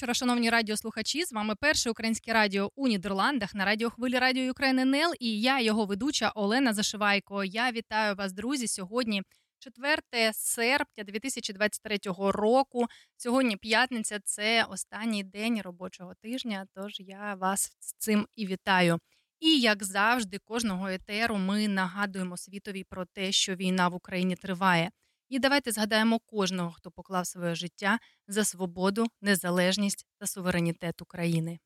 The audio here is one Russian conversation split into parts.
Вечора, шановні радіослухачі. З вами перше українське радіо у Нідерландах на радіохвилі Радіо України НЛ і я, його ведуча Олена Зашивайко. Я вітаю вас, друзі. Сьогодні 4 серпня 2023 року. Сьогодні п'ятниця це останній день робочого тижня. Тож я вас з цим і вітаю. І як завжди, кожного етеру ми нагадуємо світові про те, що війна в Україні триває. І давайте згадаємо кожного, хто поклав своє життя за свободу, незалежність та суверенітет України.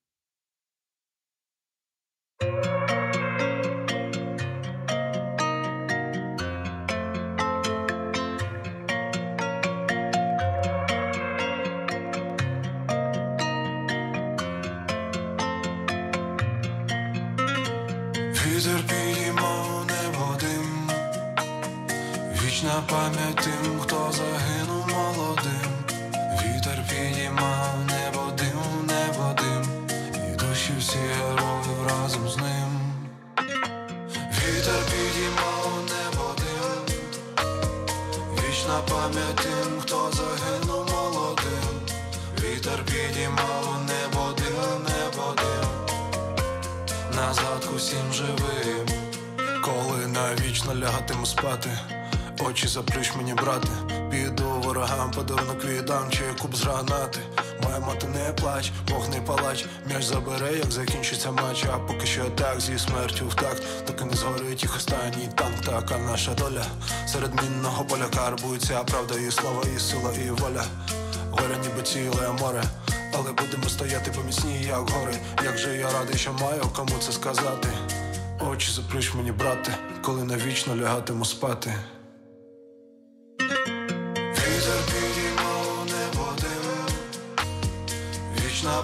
Вічна пам'ять тим, хто загинув молодим, вітер підіймав небо дим, небо дим, і душі всі героїв разом з ним. Вітер підіймав небо дим, вічна пам'ять тим, хто загинув молодим, вітер підіймав небо дим, небо дим, назад усім живим, коли навічно лягатиму спати. Очі заплющ мені, брате, піду ворогам, подарунок віддам, чи куб з гранати. Моя мати не плач, Бог не палач, м'яч забере, як закінчиться матч, а поки що так зі смертю в такт, доки не згорить їх останній танк, така наша доля. Серед мінного поля карбується правда, і слава, і сила, і воля. Горя, ніби ціле море, але будемо стояти поміцні, як гори. Як же я радий, що маю кому це сказати. Очі заплющ мені, брате, коли навічно лягатиму спати.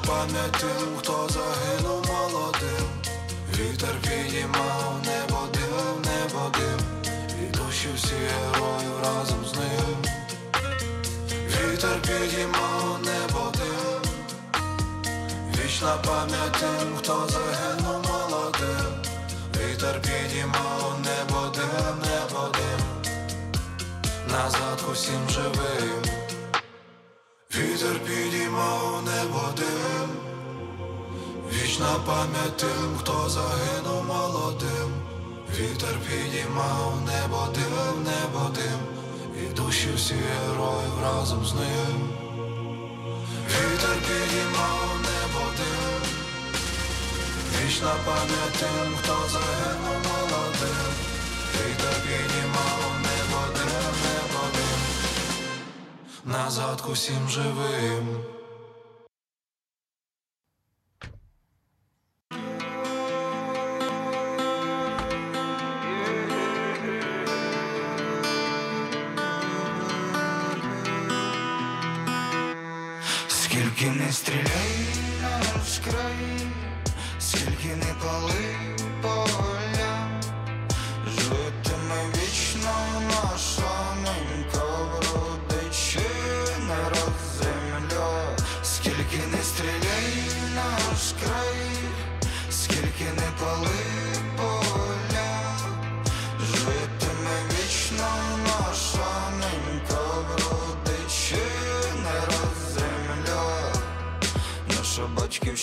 Пам'ять тим, хто загинув молодим, вітер підіймав небо дим, небо дим, і душі всі героїв разом з ним. Вітер підіймав небо дим, вічна пам'ять тим, хто загинув молодим, вітер підіймав небо дим, небо дим, назад усім живим. Вітер підіймав небо дим, вічна пам'ять тим, хто загинув молодим, вітер підіймав небо дим, небо дим, і душі всі героїв разом з ним. Вітер підіймав небо дим, вічна пам'ять тим, хто загинув молодим, вітер підіймав назад к усім живим.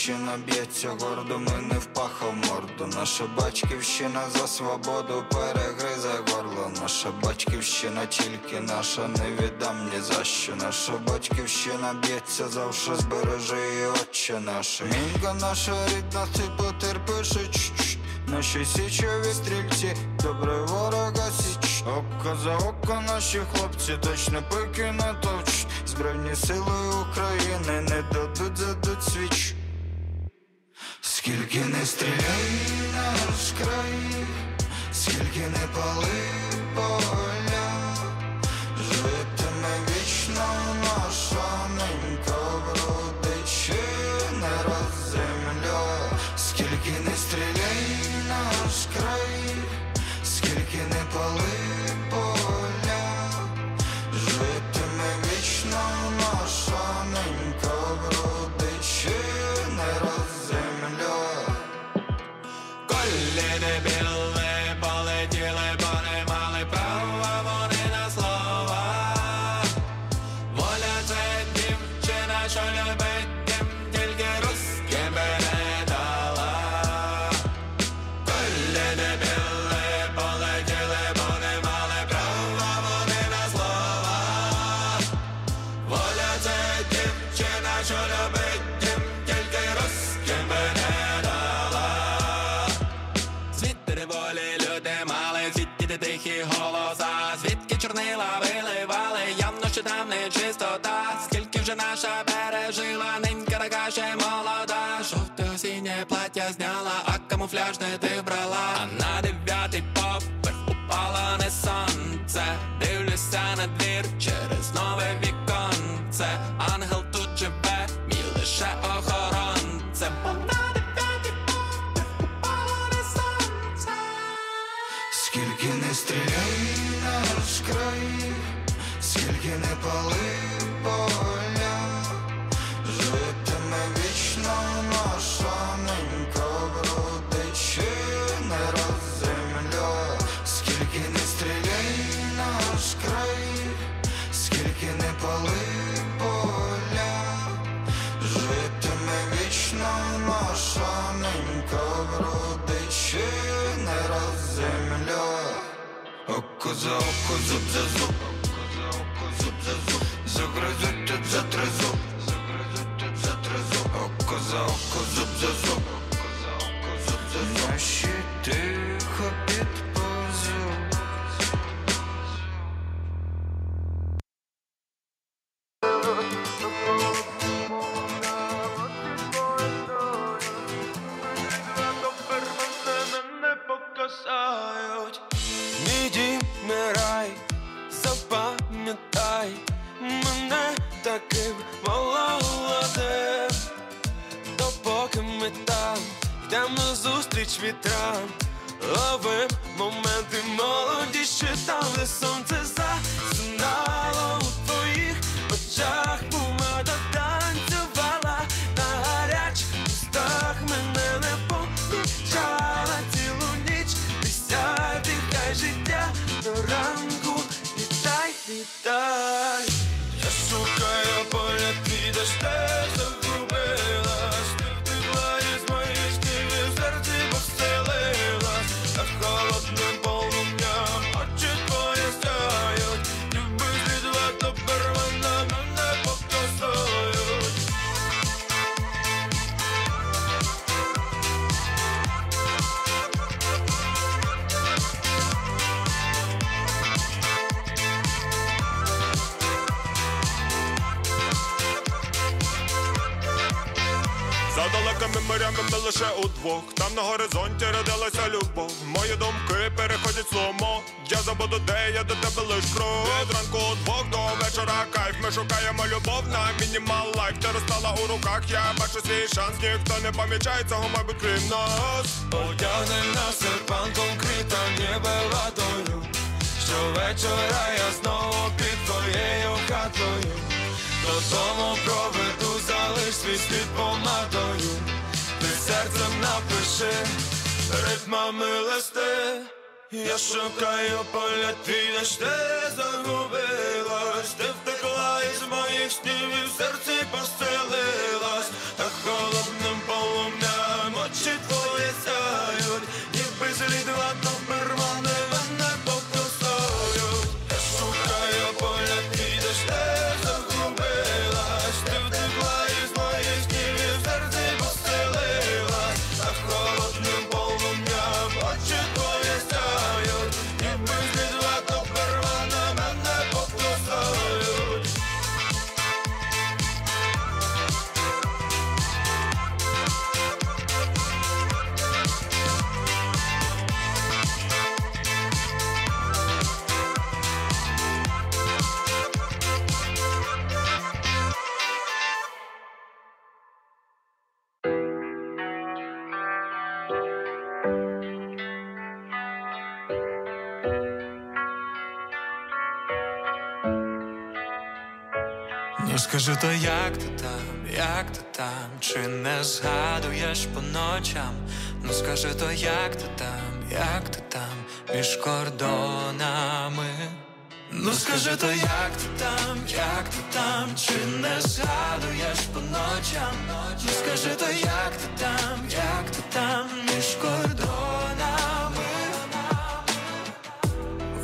батьківщина б'ється, гордо ми не впаха морду. Наша батьківщина за свободу перегризе горло. Наша батьківщина тільки наша, не віддам ні за що. Наша батьківщина б'ється, завше збережи і отче наша. Мінька наша рідна, ти потерпиш Наші січові стрільці, добре ворога січ, око за око наші хлопці, точно пики натовч, збройні сили України не дадуть задуть свіч. Скільки не стріляй наш край, скільки не пали поля. наша бережила ненька така ще молода, Жовте осіннє плаття зняла, а камуфляжне ти брала, а на дев'ятий поверх упала не сонце, дивлюся на двір через нове віконце, ангел тут живе, мій лише охоронцем. Скільки не стріляй на наш край, скільки не пали. of esteja. Скажи то як ти там, як ти там, чи не згадуєш по ночам? Ну скажи то як ти там, як ти там, між кордонами? Ну скажи то як ти там, як ти там, чи не згадуєш по ночам? Ну скажи то як ти там, як ти там, між кордонами?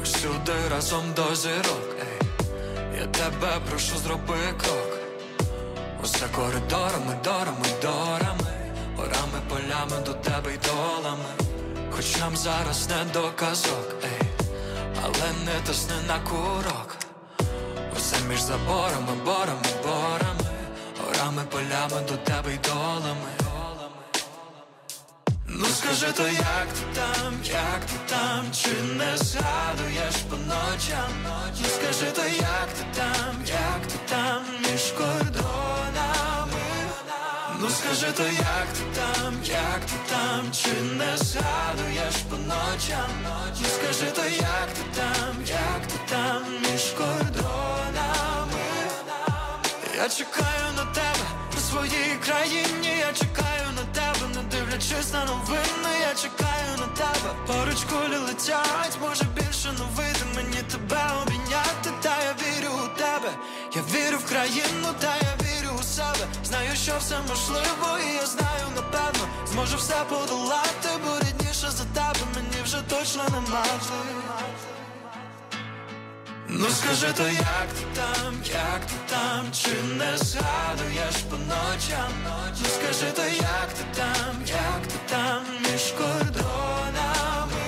Всюди разом до зірок, тебе прошу, зроби крок. Усе коридорами, дорами, дорами, горами, полями до тебе й долами. Хоч нам зараз не до казок, ей, але не тисни на курок. Усе між заборами, борами, борами, горами, полями до тебе й долами. Ну скажи то як ти там, як ти там, чи не згадуєш по ночам? Ну скажи то як ти там, як ти там, між кордонами? Ну скажи то як ти там, як ти там, чи не згадуєш по ночам? Ну скажи то як ти там, як ти там, між кордонами? Я чекаю на тебе у своїй країні, я чекаю на тебе, не дивлячись на новини, я чекаю на тебе. Поруч кулі летять, може більше не мені тебе обійняти, та я вірю у тебе, я вірю в країну, та я вірю у себе. Знаю, що все можливо, і я знаю, напевно, зможу все подолати, бо рідніше за тебе мені вже точно нема. Ну скажи то як ти там, як ти там, чи не згадуєш по ночам? Ну скажи то як ти там, як ти там, між кордонами?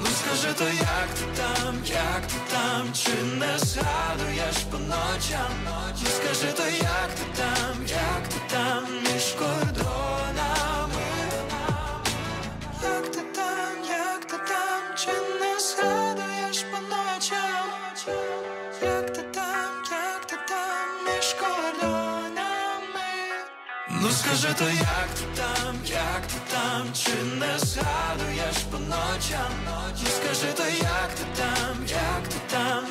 Ну скажи то як ти там, як ти там, чи не згадуєш по ночам? Ну скажи то як ти там, як ти там, Як ти там, як ти там, між кордонами? Ну скажи то як ти там, як ти там, чи не згадуєш по ночам? Ну скажи то як ти там, як ти там,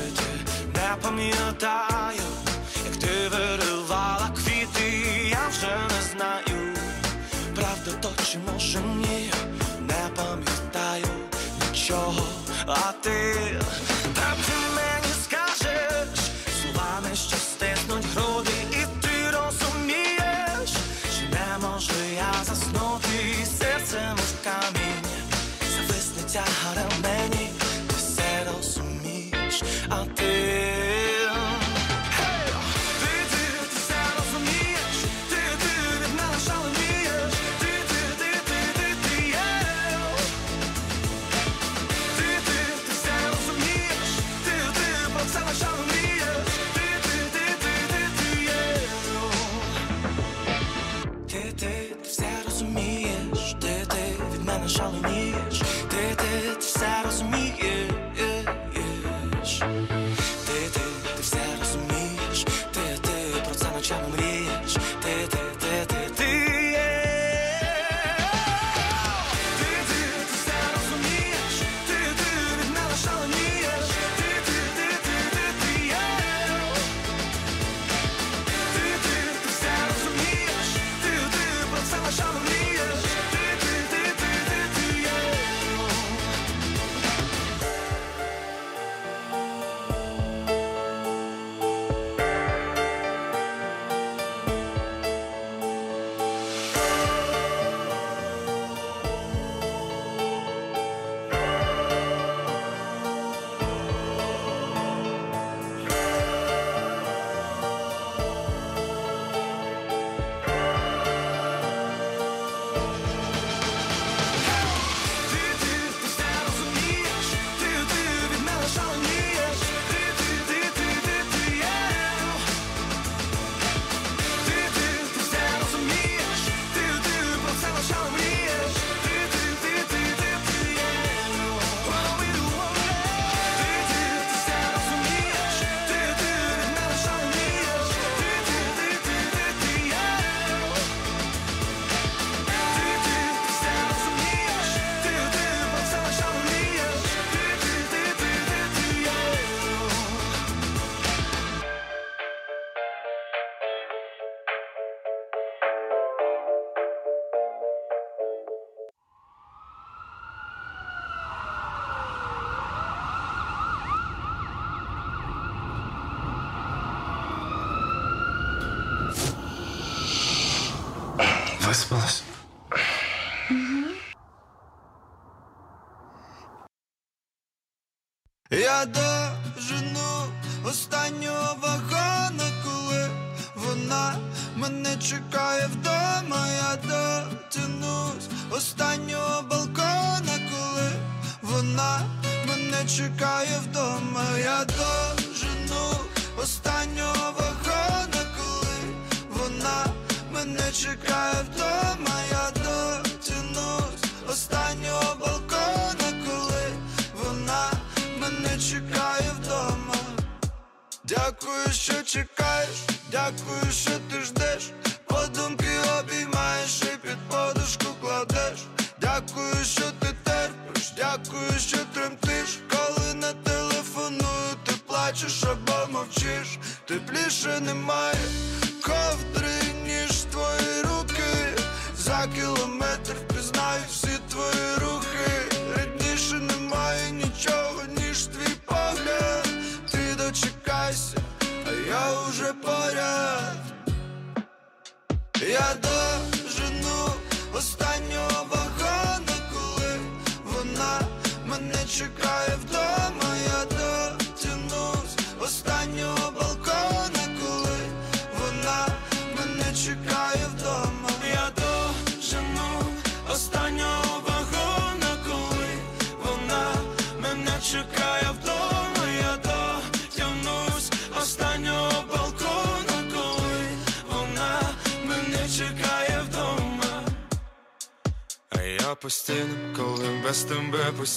жити, не пам'ятаю, як ти виривала квіти, я вже не знаю. Правда, то чи може ні, не пам'ятаю нічого, а ти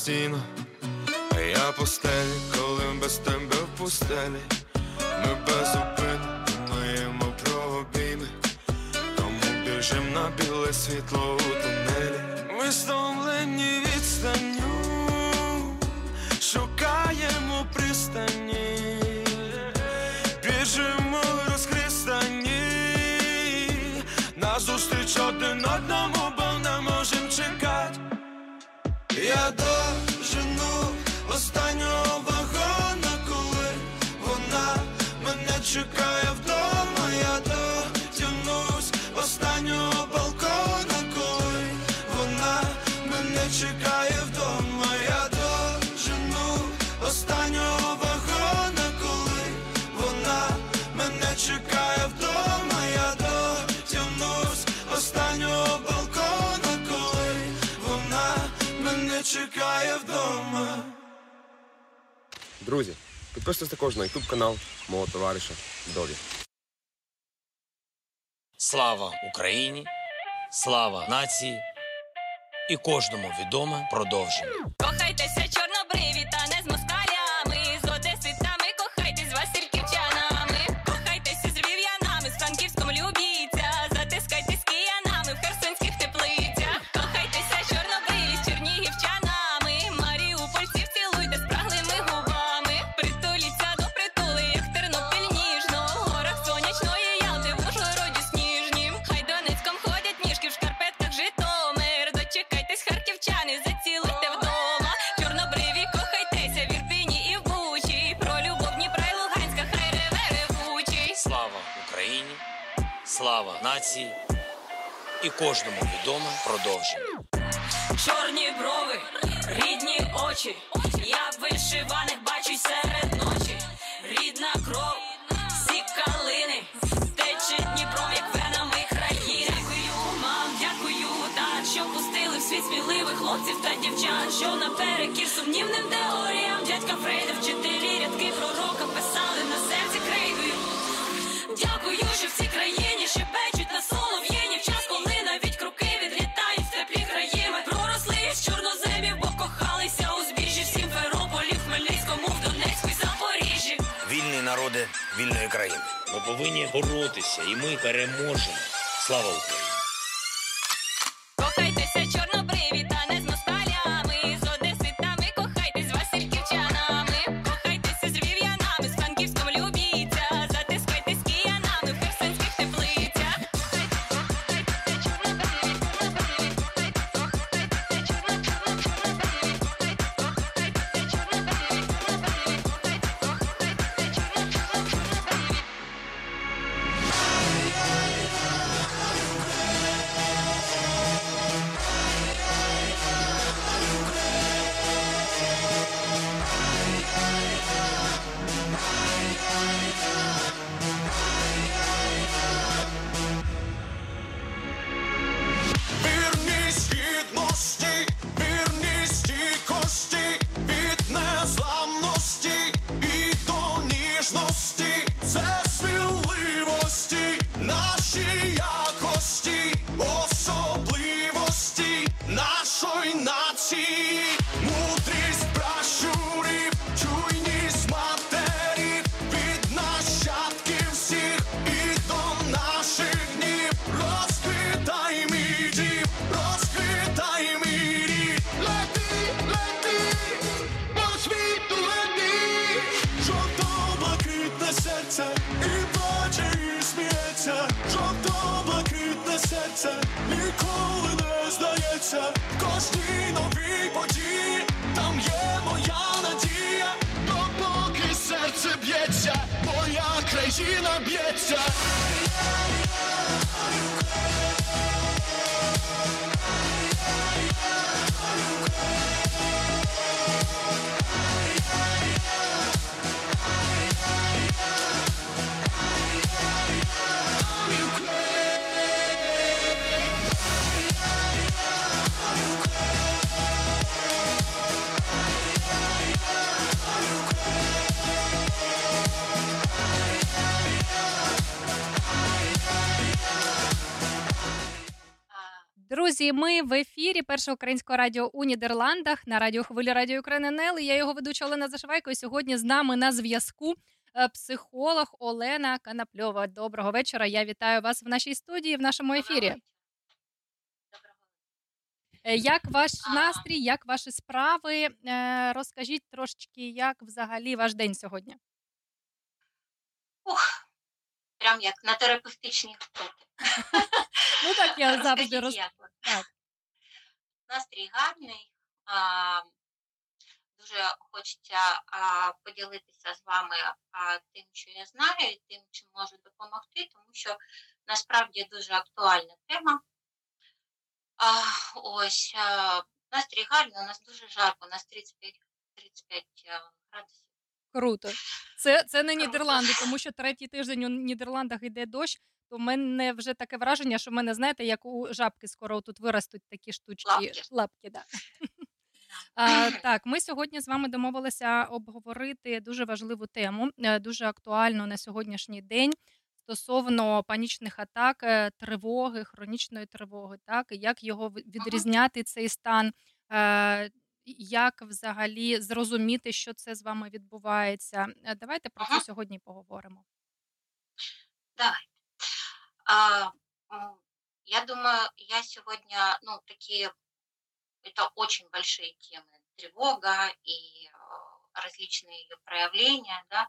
destino. також на YouTube канал мого товариша Долі. Слава Україні! Слава нації! І кожному відоме продовження. Кожному відоме продовження. Чорні брови, рідні очі, я вишиваних бачу серед ночі, рідна кров, всі калини, тече Дніпром, як венами країни. Дякую, мам, дякую, так, що пустили в світ сміливих хлопців та дівчат, що наперекір сумнівним теоріям народи вільної країни. Ми повинні боротися, і ми переможемо. Слава Україні! Друзі, ми в ефірі першого українського радіо у Нідерландах на радіохвилі Радіо України НЛ. Я його ведуча Олена Зашивайко. І сьогодні з нами на зв'язку е, психолог Олена Канапльова. Доброго вечора. Я вітаю вас в нашій студії в нашому ефірі. Е, Як ваш настрій, як ваші справи? Е, Розкажіть трошечки, як взагалі ваш день сьогодні? Ух, прям як на терапевтичній втоки. Ну так я завжди роз... Так. Настрій гарний. А, дуже хочеться а, поділитися з вами а, тим, що я знаю, і тим, чим можу допомогти, тому що насправді дуже актуальна тема. А, ось а, настрій гарний, у нас дуже жарко, у нас 35, 35 градусів. Круто. Це, це не Нідерланди, тому що третій тиждень у Нідерландах йде дощ. То в мене вже таке враження, що в мене, знаєте, як у жабки скоро тут виростуть такі штучки. Лапки. Лапки да. А, так, ми сьогодні з вами домовилися обговорити дуже важливу тему, е, дуже актуальну на сьогоднішній день стосовно панічних атак, е, тривоги, хронічної тривоги, так, і як його відрізняти цей стан, е, як взагалі зрозуміти, що це з вами відбувається. Е, Давайте про це Ага. сьогодні поговоримо. Давай. А, м, я думаю, я сегодня, ну, такие, это очень большие темы. Тревога и э, различные ее проявления, да,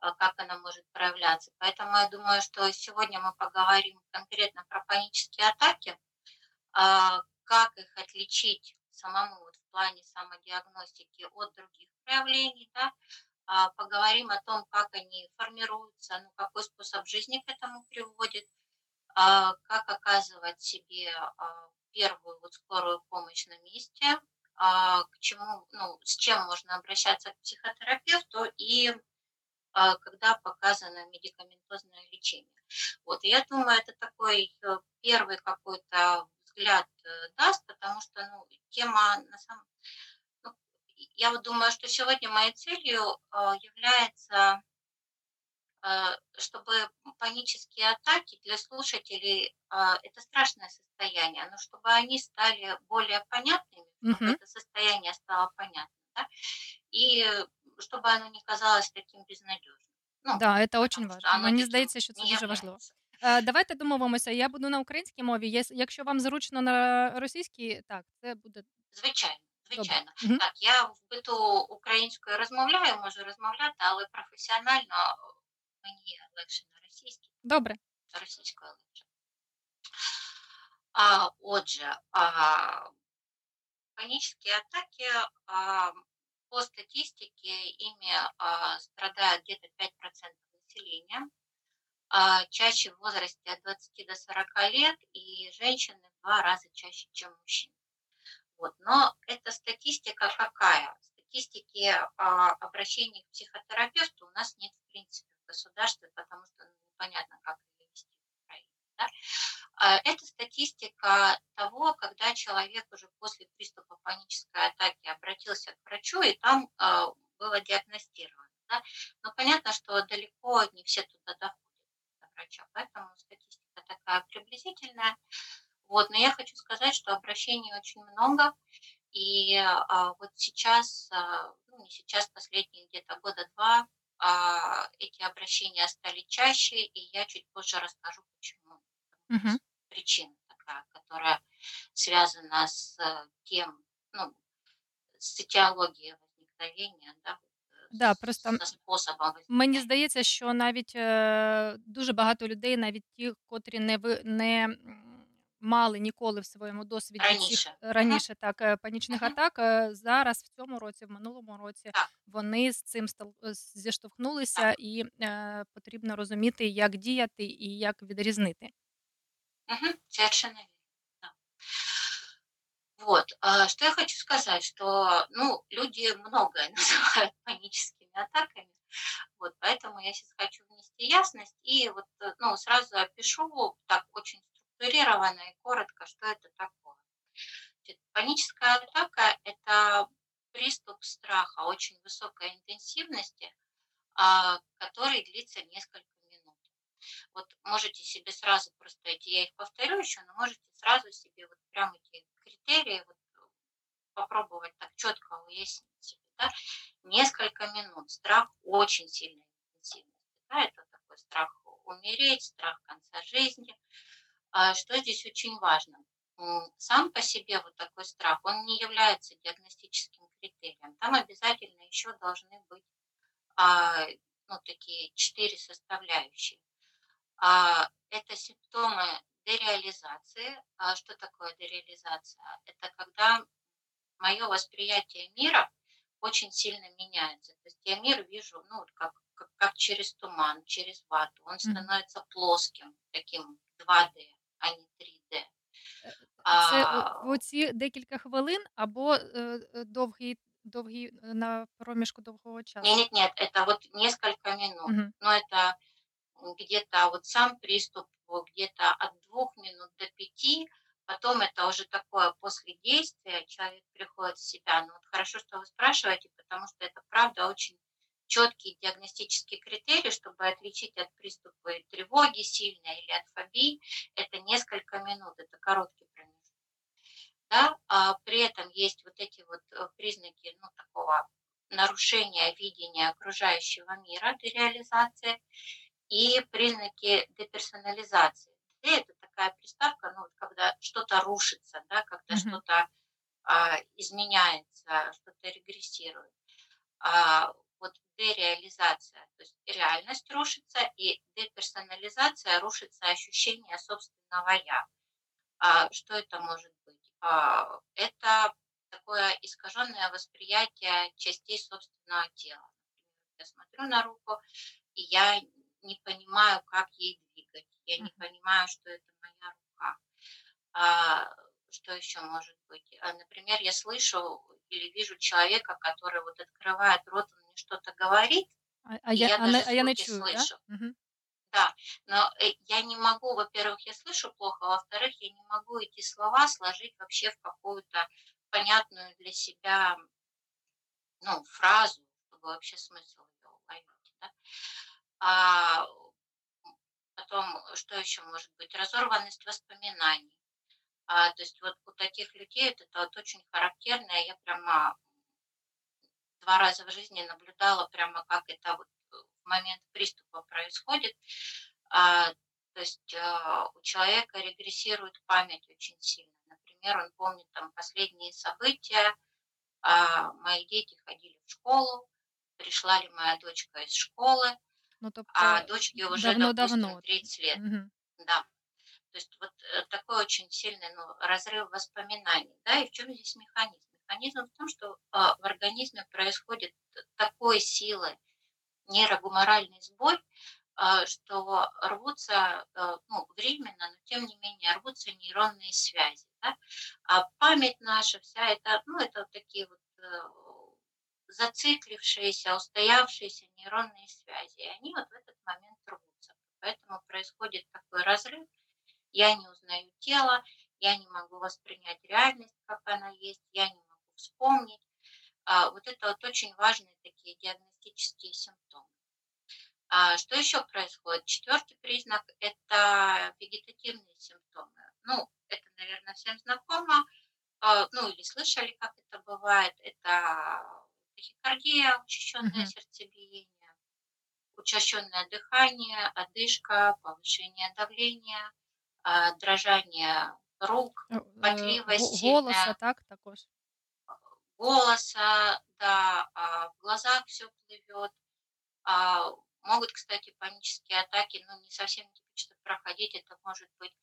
а, как она может проявляться. Поэтому я думаю, что сегодня мы поговорим конкретно про панические атаки, а, как их отличить самому вот в плане самодиагностики от других проявлений, да, а, поговорим о том, как они формируются, ну, какой способ жизни к этому приводит, а, как оказывать себе а, первую вот скорую помощь на месте, к чему, ну, с чем можно обращаться к психотерапевту и когда показано медикаментозное лечение. Вот, я думаю, это такой э, первый какой-то взгляд э, даст, потому что, ну, тема на самом... Ну, я вот думаю, что сегодня моей целью а, является а, чтобы панические атаки для слушателей а, это страшное состояние, но чтобы они стали более понятными, чтобы Мгм. это состояние стало понятным, да, и чтобы оно не казалось таким безнадежным. Ну, Да, это очень важливо. оно таким здається, що це не дуже является. Давайте домовимося. Я буду на українській мові. Якщо вам зручно на російській, так, це буде Звичайно, звичайно. Мгм. Так, я в биту українською розмовляю, можу розмовляти, але професіонально мені легше на російській, Добре. російською легше. А, отже, а, панические атаки, а, по статистике, ими а, страдают где-то 5% населения, а, чаще в возрасте от 20 до 40 лет, и женщины в два раза чаще, чем мужчины. Вот. Но эта статистика какая? Статистики а, обращений к психотерапевту у нас нет в принципе в государстве, потому что ну, непонятно, как ее вести в Украине. да. А, Это статистика того, когда человек уже после приступа панической атаки обратился к врачу, и там а, было диагностировано. да. Но понятно, что далеко не все туда доходят до врача, поэтому статистика такая приблизительная. Вот, но я хочу сказать, что обращений очень много, и а, вот сейчас, а, ну не сейчас, последние где-то года два, а, эти обращения стали чаще, и я чуть позже расскажу, почему. Мгм. Причина такая, которая связана с э, тем, ну, с этиологией возникновения, да, Да, просто способом Мені здається, що навіть е, дуже багато людей, навіть ті, котрі не ви не мали ніколи в своєму досвіді цих Раніше. Мгм. раніше так е, панічних Мгм. атак, е, зараз в цьому році, в минулому році, Так. вони з цим е, зіштовхнулися, Так. і е, потрібно розуміти, як діяти і як відрізнити. Мгм. Совершенно верно. да. Вот, а, что я хочу сказать, что, ну, люди многое называют паническими атаками, вот, поэтому я сейчас хочу внести ясность и вот, ну, сразу опишу так очень структурированно и коротко, что это такое. Значит, Паническая атака– это приступ страха очень высокой интенсивности, а, который длится несколько. Вот можете себе сразу просто эти, я их повторю еще, но можете сразу себе вот прям эти критерии вот попробовать так четко уяснить себе, да? Несколько минут. Страх очень сильной интенсивности, да? Это такой страх умереть, страх конца жизни. А что здесь очень важно? Сам по себе вот такой страх, он не является диагностическим критерием. Там обязательно еще должны быть а, ну, такие четыре составляющие. А, это симптомы дереализации. А что такое дереализация? Это когда мое восприятие мира очень сильно меняется. То есть я мир вижу, ну, вот как, как, как через туман, через вату. Он Мгм. становится плоским, таким 2D, а не 3D. Це А, о- оці декілька хвилин або е, е, довгий, довгий е, на проміжку довгого часу. нет, нет, нет, это вот несколько минут. Мгм. Но это где-то вот сам приступ где-то от двух минут до пяти, потом это уже такое после действия, человек приходит в себя. Но вот хорошо, что вы спрашиваете, потому что это правда очень четкий диагностический критерий, чтобы отличить от приступа тревоги сильной или от фобии, это несколько минут, это короткий промежуток. Да? А при этом есть вот эти вот э, признаки ну, такого нарушения видения окружающего мира, дереализации, и признаки деперсонализации. Де- Это такая приставка, ну, когда что-то рушится, да, когда Мгм. что-то а, изменяется, что-то регрессирует. А, вот дереализация, то есть реальность рушится, и деперсонализация рушится ощущение собственного «я». А, что это может быть? А, это такое искаженное восприятие частей собственного тела. Я смотрю на руку, и я не понимаю, как ей двигать. я не понимаю, что это моя рука. А, что еще может быть? А, Например, я слышу или вижу человека, который вот открывает рот, он мне что-то говорит, А, а я, я а, не, даже а я не звуки чую, да? слышу. Мгм. Да, но э, я не могу, во-первых, я слышу плохо, а во-вторых, я не могу эти слова сложить вообще в какую-то понятную для себя, ну, фразу, чтобы вообще смысл ее уловить, да. А потом, что еще может быть? Разорванность воспоминаний. А, то есть вот у таких людей вот это вот очень характерно. Я прямо два раза в жизни наблюдала прямо, как это вот в момент приступа происходит. А, то есть а, у человека регрессирует память очень сильно. Например, он помнит там последние события, а, мои дети ходили в школу, пришла ли моя дочка из школы, Ну, тобто а дочке уже, допустим, давно-давно. 30 лет. Мгм. Да. То есть вот э, такой очень сильный ну, разрыв воспоминаний. Да, и в чем здесь механизм? Механизм в том, что а, в организме происходит такой силы нейрогуморальный сбой, а, что рвутся, э, ну, временно, но тем не менее рвутся нейронные связи. Да? А память наша вся это, ну, это вот такие вот э, зациклившиеся, устоявшиеся нейронные связи. И они вот в этот момент рвутся. Поэтому происходит такой разрыв. Я не узнаю тело, я не могу воспринять реальность, как она есть, я не могу вспомнить. А, вот это вот очень важные такие диагностические симптомы. А, что еще происходит? Четвертый признак – это вегетативные симптомы. Ну, это, наверное, всем знакомо, а, ну или слышали, как это бывает. Это тахикардия, учащенное Мгм. сердцебиение, учащенное дыхание, одышка, повышение давления, а, дрожание рук, Е, е, потливость го- Голоса, так, також. голоса, да, а, в глазах все плывет. А, Могут, кстати, панические атаки, ну, не совсем типично проходить. Это может быть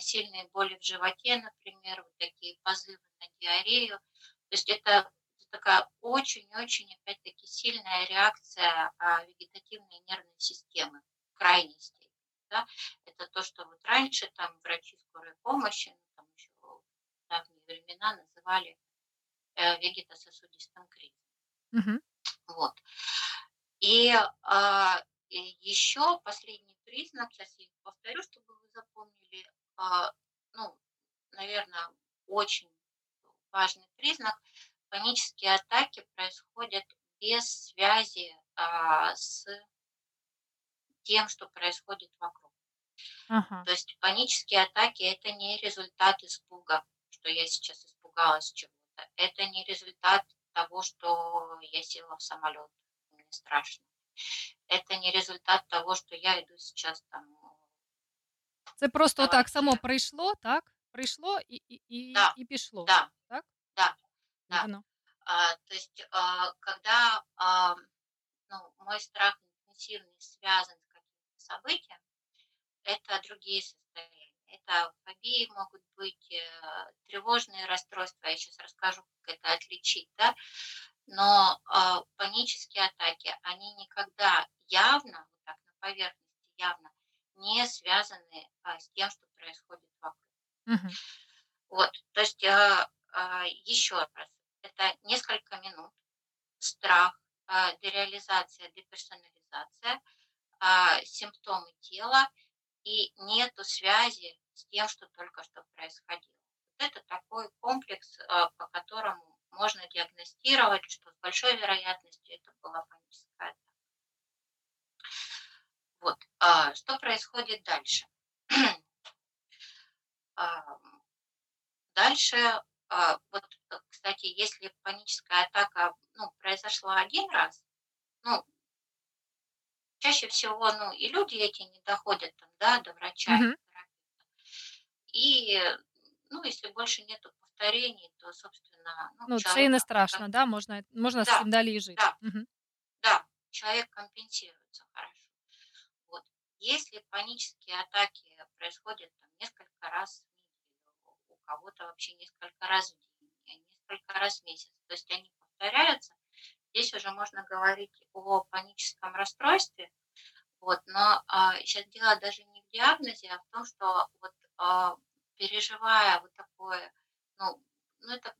сильные боли в животе, например, вот такие позывы на диарею. То есть это такая очень-очень, опять-таки, сильная реакция а, вегетативной нервной системы в крайней степени. Да? Это то, что вот раньше там врачи скорой помощи, ну, там еще в давние времена называли э, вегетососудистым кризисом. Мгм. Вот. И, а, и еще последний признак, сейчас я повторю, чтобы вы запомнили, а, ну, наверное, очень важный признак, панические атаки происходят без связи а, с тем, что происходит вокруг. Ага. То есть панические атаки это не результат испуга, что я сейчас испугалась чего-то. Это не результат того, что я села в самолет, мне страшно. Это не результат того, что я иду сейчас там. Це просто Давай. так само прийшло, так? Прийшло і, і, і, Да, і пішло. Да, Так? да, І да. воно. А, то есть, а, когда а, ну, мой страх интенсивный связан с каким-то событием, это другие состояния. Это фобии могут быть, э, тревожные расстройства. Я сейчас расскажу, как это отличить, да. Но а, панические атаки, они никогда явно, вот так на поверхности явно, не связаны а, с тем, что происходит вокруг. Мгм. Вот, то есть а, еще раз, это несколько минут, страх, а, дереализация, деперсонализация, а, симптомы тела и нету связи с тем, что только что происходило. Вот это такой комплекс, а, по которому можно диагностировать, что с большой вероятностью это была паническая атака. Вот, а, что происходит дальше? А, Дальше, а, вот, э, кстати, если паническая атака ну, произошла один раз, ну, чаще всего, ну, и люди эти не доходят там, да, до врача. Мгм. И, ну, если больше нету повторений, то, собственно, ну, Ну, це і человек не как- страшно, да? Можна, можна з Да, цим далі і жити. да. Мгм. Да, человек компенсируется хорошо. Вот. Если панические атаки происходят там, несколько раз в неделю, у кого-то вообще несколько раз в день, несколько раз в месяц, то есть они повторяются, здесь уже можно говорить о паническом расстройстве. Вот, но а, сейчас дело даже не в диагнозе, а в том, что вот а, переживая вот такое, ну, ну это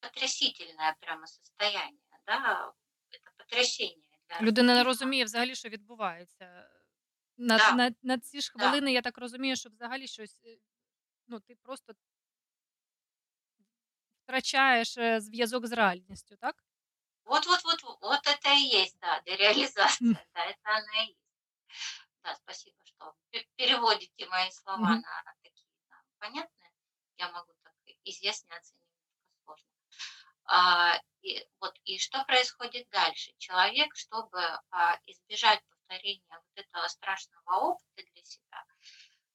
потрясительное прямо состояние, да, это потрясение для Людина не организма. розуміє взагалі, що відбувається. На, Да, на, на ці ж да. хвилини, я так розумію, що взагалі щось, е, ну, ти просто втрачаєш зв'язок з реальністю, так? Вот, вот, вот, вот это и есть, да, дереализация, да, это она и есть. Да, спасибо, что пе- переводите мои слова на такие да, понятные. Я могу так изъясняться немножко сложно. А, и, вот, и что происходит дальше? Человек, чтобы а, избежать повторения вот этого страшного опыта для себя,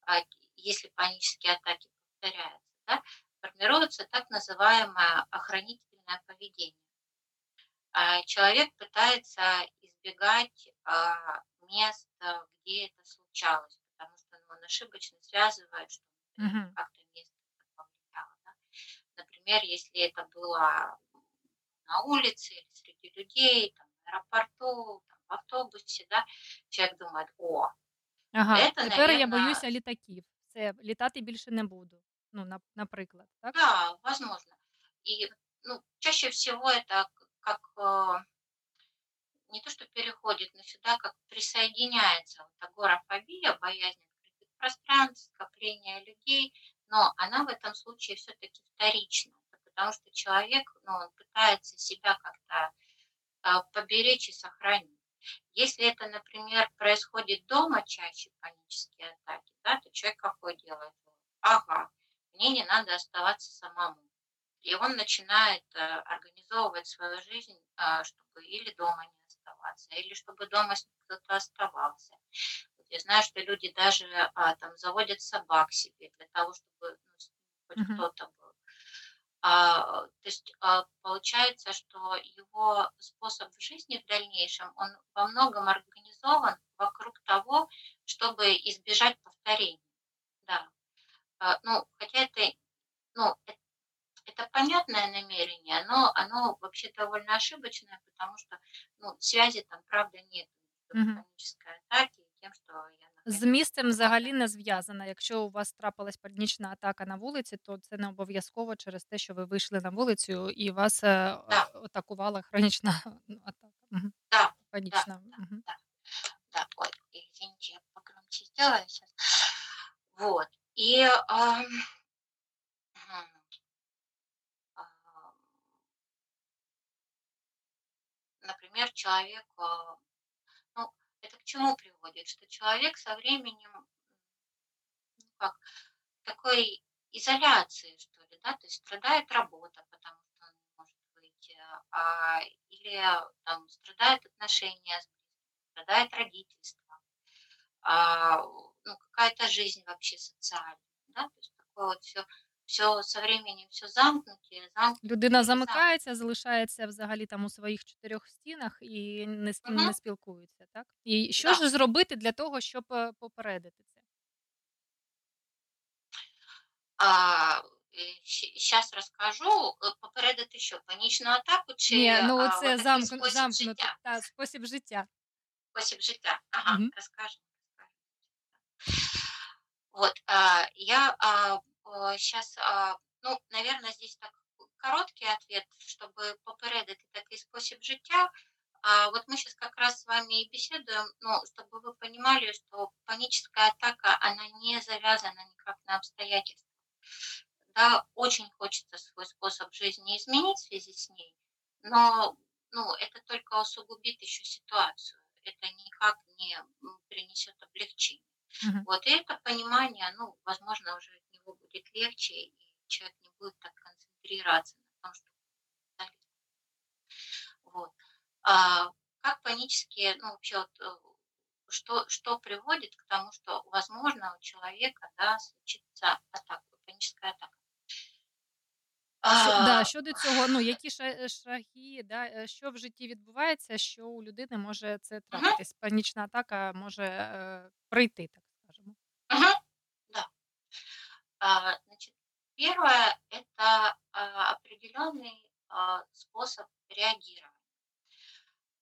а, если панические атаки повторяются, да, формируется так называемое охранительное поведение. А, Человек пытается избегать а, мест, а, где это случалось, потому что ну, он ошибочно связывает, что Угу. как-то место это повлияло. да. Например, если это было на улице или среди людей, там, в аэропорту, там, в автобусе, да, человек думает, о, Ага, это, тепер я наверное, боюся літаків. Все, літати більше не буду. Ну, на, наприклад, так? да, возможно. И ну, чаще всего это как э, не то, что переходит, но сюда как присоединяется вот агорафобия, боязнь открытых пространств, скопления людей, но она в этом случае все-таки вторична, потому что человек, ну, он пытается себя как-то а, поберечь и сохранить. Если это, например, происходит дома чаще панические атаки, да, то человек какой делает? Ага, мне не надо оставаться самому. И он начинает э, организовывать свою жизнь, а, чтобы или дома не оставаться, или чтобы дома кто-то оставался. Вот я знаю, что люди даже а, там заводят собак себе для того, чтобы ну, Мгм. кто-то был. А, то есть а, получается, что его способ жизни в дальнейшем, он во многом организован вокруг того, чтобы избежать повторений. Да. А, ну, хотя это, ну, э- это понятное намерение, но оно вообще довольно ошибочное, потому что ну, связи там, правда, нет между Мгм. панической атаки и тем, что я З нахожусь місцем в взагалі не зв'язана. Якщо у вас трапилась панічна атака на вулиці, то це не обов'язково через те, що ви вийшли на вулицю і вас е, Да, атакувала хронічна ну, атака. Мгм. да, да, Панічна. да, Мгм. да, да. Ой, извините, я погромче сделаю сейчас. Вот. И ам, например, человек, а, ну, это к чему приводит? Что человек со временем, ну, как, такой изоляции, что ли, да, то есть страдает работа, потому что он не может выйти, а, или там страдают отношения, страдает родительство, а, ну, какая-то жизнь вообще социальная, да, то есть такое вот все, все со временем все замкнутее Людина замикається, залишається взагалі там у своїх чотирьох стінах і ні з ким Мгм. не спілкується, так? І що Да. ж зробити для того, щоб е, попередити це? А, сейчас расскажу, е, попередити що, панічну атаку чи Ні, ну це от такий замкну, спосіб життя? та, спосіб життя. Спосіб життя. Ага, Мгм. расскажу. Вот, а, я сейчас, ну, наверное, здесь так короткий ответ, чтобы попередити такий спосіб життя. А вот мы сейчас как раз с вами и беседуем, ну, чтобы вы понимали, что паническая атака, она не завязана никак на обстоятельства. Да, очень хочется свой способ жизни изменить в связи с ней, но ну, это только усугубит еще ситуацию. Это никак не принесет облегчения. Мгм. Вот, и это понимание, ну, возможно, уже от него будет легче, и человек не будет так концентрироваться на том, что вот. А, как панические, ну, вообще вот, э, что, что приводит к тому, что, возможно, у человека, да, случится атака, паническая атака. Що, да, А, щодо цього, ну які ша- шаги, да, е, що в житті відбувається, що у людини може це мгм, трапитись? Панічна атака може е, прийти, так скажемо. мгм, да. А, значит, первое– это а, определенный а, способ реагирования.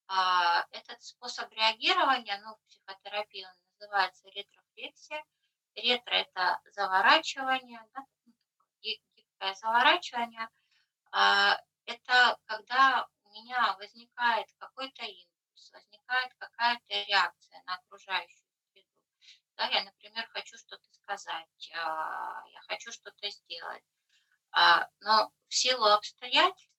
А, Этот способ реагирования, ну, в психотерапии он называется ретрофлексия. Ретро – это заворачивание, да, ну, ги- гибкое заворачивание. А, Это когда у меня возникает какой-то импульс, возникает какая-то реакция на окружающую среду. Да, я, например, хочу что-то сказать, а, я хочу что-то сделать. А, Но в силу обстоятельств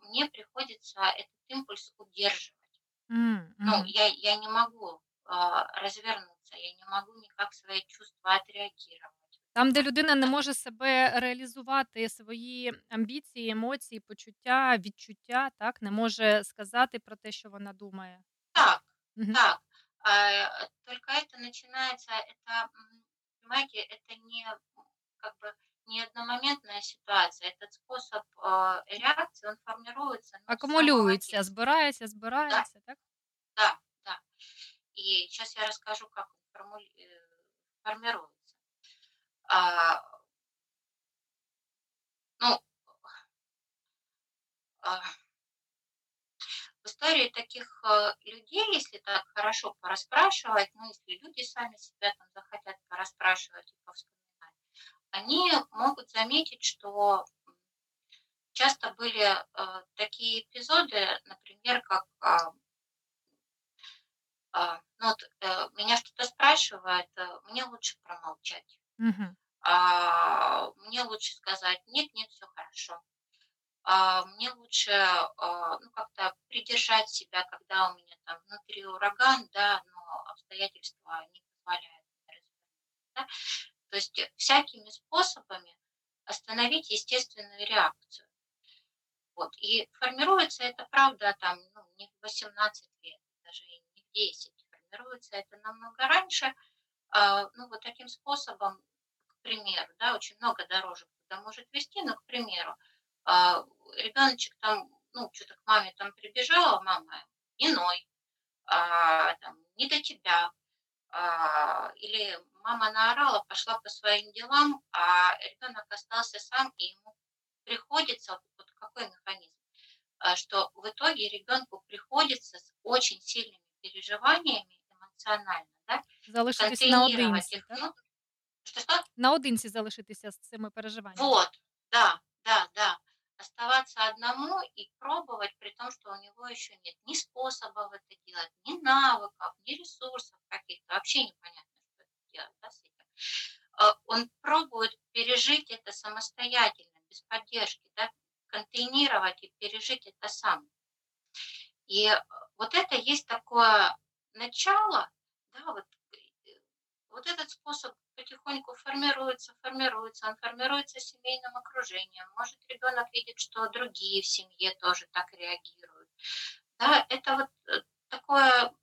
мне приходится этот импульс удерживать. М, Ну, я, я не могу развернуться, я не могу никак свои чувства отреагировать. Там, де людина не може себе реалізувати, свої амбіції, емоції, почуття, відчуття, так, не може сказати про те, що вона думає. Так, Мгм. так. А, Только это начинается, это, м, понимаете, это не м, как бы не одномоментная ситуация. Этот способ а, реакции, он формируется ну, с самого Акумулюється, детства. збирається, збирається, так? Да, да. И сейчас я расскажу, как он формули- э, формируется. А, ну, а, в истории таких э, людей, если так хорошо порасспрашивать, ну, если люди сами себя там захотят порасспрашивать и повспоминать, они могут заметить, что часто были э, такие эпизоды, например, как а, а, ну, вот, э, меня что-то спрашивают, э, мне лучше промолчать. А, мне лучше сказать, нет, нет, все хорошо. А, мне лучше а, ну, как-то придержать себя, когда у меня там внутри ураган, да, но обстоятельства не позволяют да. То есть э, всякими способами остановить естественную реакцию. Вот. И формируется это, правда, там, ну, не в 18 лет, даже не в 10. Формируется это намного раньше. А, ну, вот таким способом, к примеру, да, очень много дорожек туда может вести, но, к примеру, а, ребеночек там, ну, что-то к маме там прибежала, мама, иной, а, там, не до тебя, а, или мама наорала, пошла по своим делам, а ребенок остался сам, и ему приходится, вот какой механизм, а, что в итоге ребенку приходится с очень сильными переживаниями эмоционально, да, наодинці, их так? внутрь. Что-что? Наодинці залишитися з цими переживаннями. Вот, да, да, да. Оставаться одному и пробовать, при том, что у него еще нет ни способов это делать, ни навыков, ни ресурсов каких-то. Вообще непонятно, что это делать да, с этим. А, Он пробует пережить это самостоятельно, без поддержки, да, контейнировать и пережить это сам. И э, вот это есть такое начало, да, вот, э, вот этот способ потихоньку формируется, формируется, он формируется семейным окружением. Может, ребенок видит, что другие в семье тоже так реагируют. Да, это вот э, такое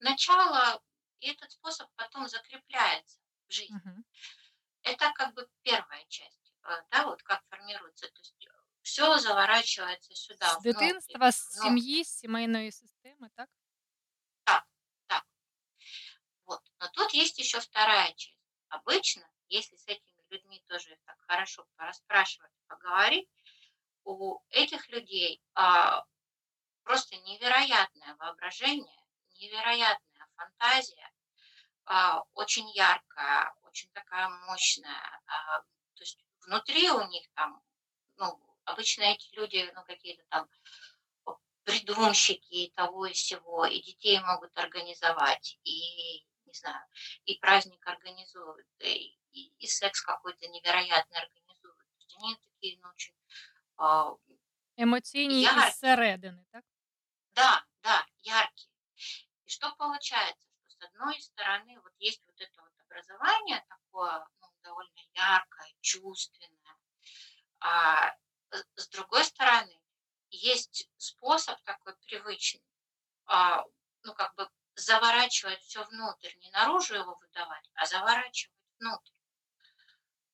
начало, и этот способ потом закрепляется в жизни. Мгм. Это как бы первая часть, э, да, вот как формируется. То есть все заворачивается сюда, З внутрь, дитинства, з внутрь. сім'ї, з сімейної системи, так? Так, Но тут есть еще вторая часть. Обычно, если с этими людьми тоже так хорошо порасспрашивать, поговорить, у этих людей а, просто невероятное воображение, невероятная фантазия, а, очень яркая, очень такая мощная. а, то есть внутри у них там, ну, обычно эти люди, ну, какие-то там придумщики и того и всего, и детей могут организовать, и, не знаю, и праздник организуют, и, и- и секс какой-то невероятный организуют. То есть они такие, ну, очень... а, Емоційні Яркі. із середини, так? да, да, яркие. И что получается? Что с одной стороны вот есть вот это вот образование такое, ну, довольно яркое, чувственное, а с- с другой стороны есть способ такой привычный, а, ну, как бы заворачивать все внутрь, не наружу его выдавать, а заворачивать внутрь.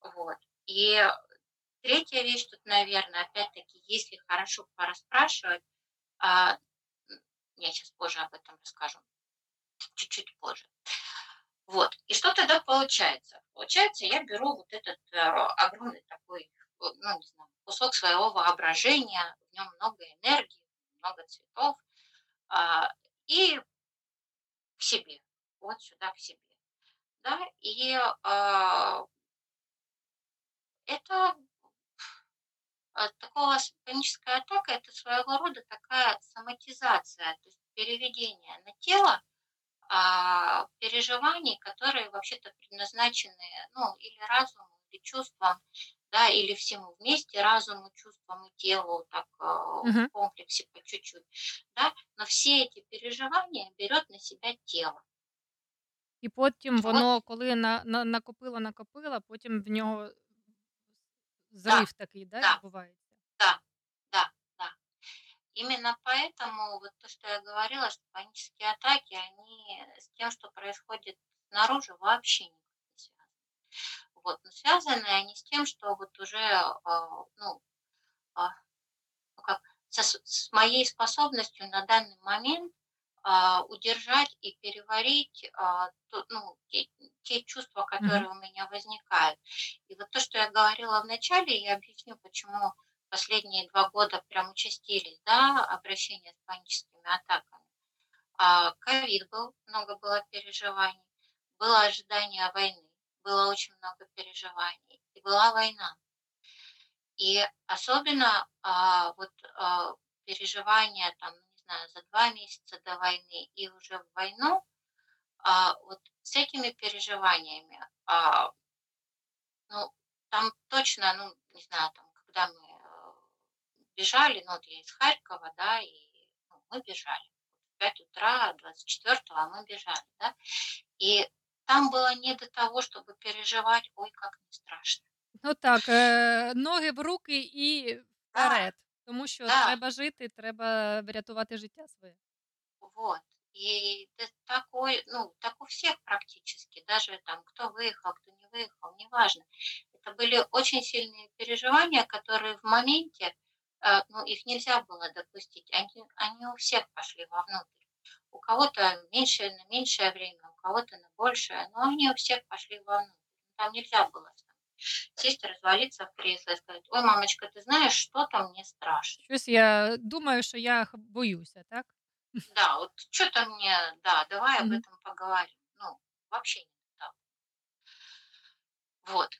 Вот. И третья вещь тут, наверное, опять-таки, если хорошо порасспрашивать, а, я сейчас позже об этом расскажу, чуть-чуть позже. Вот. И что тогда получается? Получается, я беру вот этот э, огромный такой, э, ну, не знаю, кусок своего воображения, в нем много энергии, много цветов, а, и себе, вот сюда к себе, да, и а, это а, такого паническая атака это своего рода такая соматизация, то есть переведение на тело а, переживаний, которые вообще-то предназначены, ну, или разуму, или чувствам, да, или всему вместе, разуму, чувствам и телу, так а, Мгм. в комплексе по чуть-чуть, да, но все эти переживания берет на себя тело. І потім Вот, воно, коли на, на, накопило, накопило, потім в нього да, зрив такий, да, да, відбувається. да, да, да. Именно поэтому вот то, что я говорила, что панические атаки, они с тем, что происходит снаружи, вообще никак не связаны. Вот, но связаны они с тем, что вот уже, а, ну, а, ну как, со с моей способностью на данный момент, а, удержать и переварить, а, то ну, те те чувства, которые у меня возникают. И вот то, что я говорила в начале, я объясню, почему последние 2 года прям участились, да, обращения с паническими атаками. А, ковид был, много было переживаний, было ожидание войны, было очень много переживаний, и была война. И особенно, а, вот, а, переживания там, ну, не знаю, за 2 месяца до войны и уже в войну, а, вот с этими переживаниями, а, ну, там точно, ну, не знаю, там, когда мы, э, бежали, ну, вот я из Харькова, да, и, ну, мы бежали. В 5 утра 24-го, а мы бежали, да. И там было не до того, чтобы переживать: "Ой, как мне страшно". Ну так, е, ноги в руки і Да, вперед. Тому що да. треба жити, треба врятувати життя своє. Вот. И такой, ну, так у всех практически, даже там кто выехал, кто не выехал, неважно. Это были очень сильные переживания, которые в моменте, э, ну, их нельзя было допустить. Они, они у всех пошли вовнутрь. У кого-то меньше, на меньшее время, у кого-то на большее, но они у всех пошли вовнутрь. Там нельзя было сесть, развалиться в кресло и сказать: "Ой, мамочка, ты знаешь, что-то мне страшно". Щось я думаю, що я х- боюся, так? Да, вот что-то мне, да, давай об этом поговорим. Ну, вообще не так. Вот.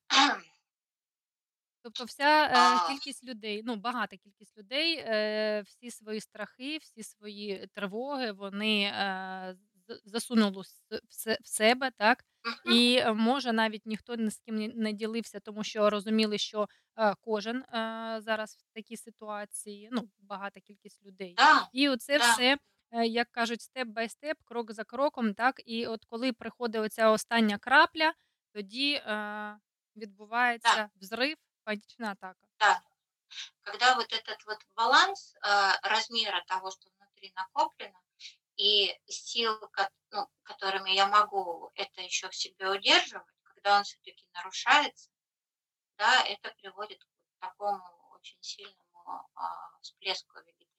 Тобто вся е, кількість людей, ну багата кількість людей, е, всі свої страхи, всі свої тривоги, вони е, засунули в себе, так? І е, може навіть ніхто ні з ким не ділився, тому що розуміли, що е, кожен е, зараз в такій ситуації, ну багата кількість людей. І оце все, як кажуть, степ бай степ, крок за кроком, так. І от коли приходить оця остання крапля, тоді е, відбувається взрив, панічна атака. да. Когда вот этот вот баланс э, размера того, что внутри накоплено, и сил, ну, которыми я могу это еще в себе удерживать, когда он все-таки нарушается, да, это приводит к такому очень сильному а, всплеску вегетативности.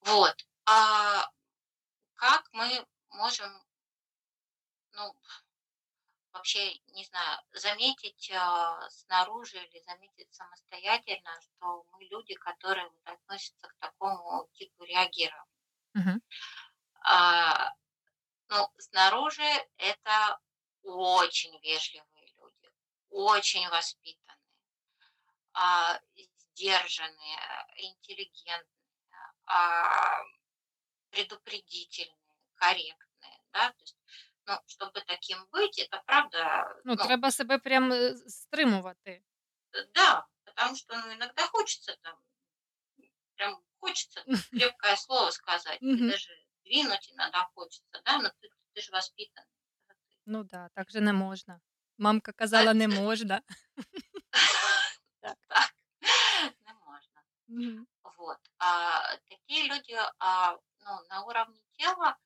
Вот. А как мы можем, ну, вообще, не знаю, заметить а, снаружи или заметить самостоятельно, что мы люди, которые вот относятся к такому типу реагирования. Мгм. А, ну, снаружи это очень вежливые люди, очень воспитанные, а, сдержанные, интеллигентные, а, предупредительные, корректные, да, то есть, ну, чтобы таким быть, это правда, Ну, ну, треба себе прям з- стримувати. э, да, потому что, ну, иногда хочется там, прям хочется крепкое слово сказать, или Мгм. даже двинуть иногда хочется, да, но ты, ты же воспитан. Ну да, так же не можна. Мамка казала, не можна. Так. Так, не можно. Мгм. Вот. А такие люди, а, ну, на уровне тела,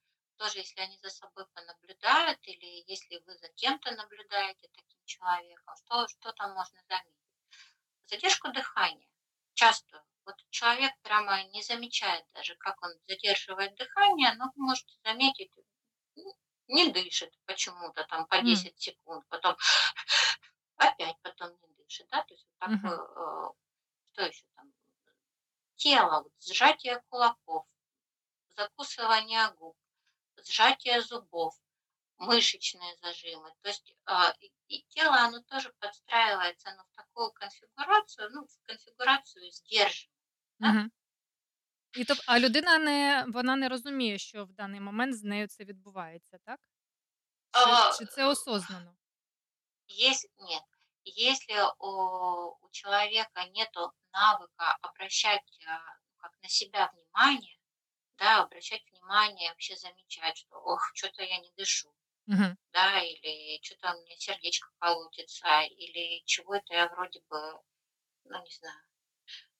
тоже если они за собой понаблюдают, или если вы за кем-то наблюдаете таким человеком, что, что там можно заметить? Задержку дыхания. Часто. Вот человек прямо не замечает даже, как он задерживает дыхание, но вы можете заметить, ну, не дышит почему-то там по М. 10 секунд, потом опять потом не дышит, да, то есть вот Мгм. такой, э, что еще там, тело, вот сжатие кулаков, закусывание губ, сжатие зубов, мышечные зажимы. То есть а, и, и тело, оно тоже подстраивается ну, в такую конфигурацию, ну, в конфигурацию сдерживания. Мгм. І тоб... А людина не вона не розуміє, що в даний момент з нею це відбувається, так? Чи, А, чи це осознано? Есть, нет, если у, у человека нету навыка обращать а, ну, как на себя внимание, да, обращать внимание, вообще замечать, что, ох, что-то я не дышу, Мгм. да, или что-то у меня сердечко колотится, или чего-то я вроде бы, ну, не знаю,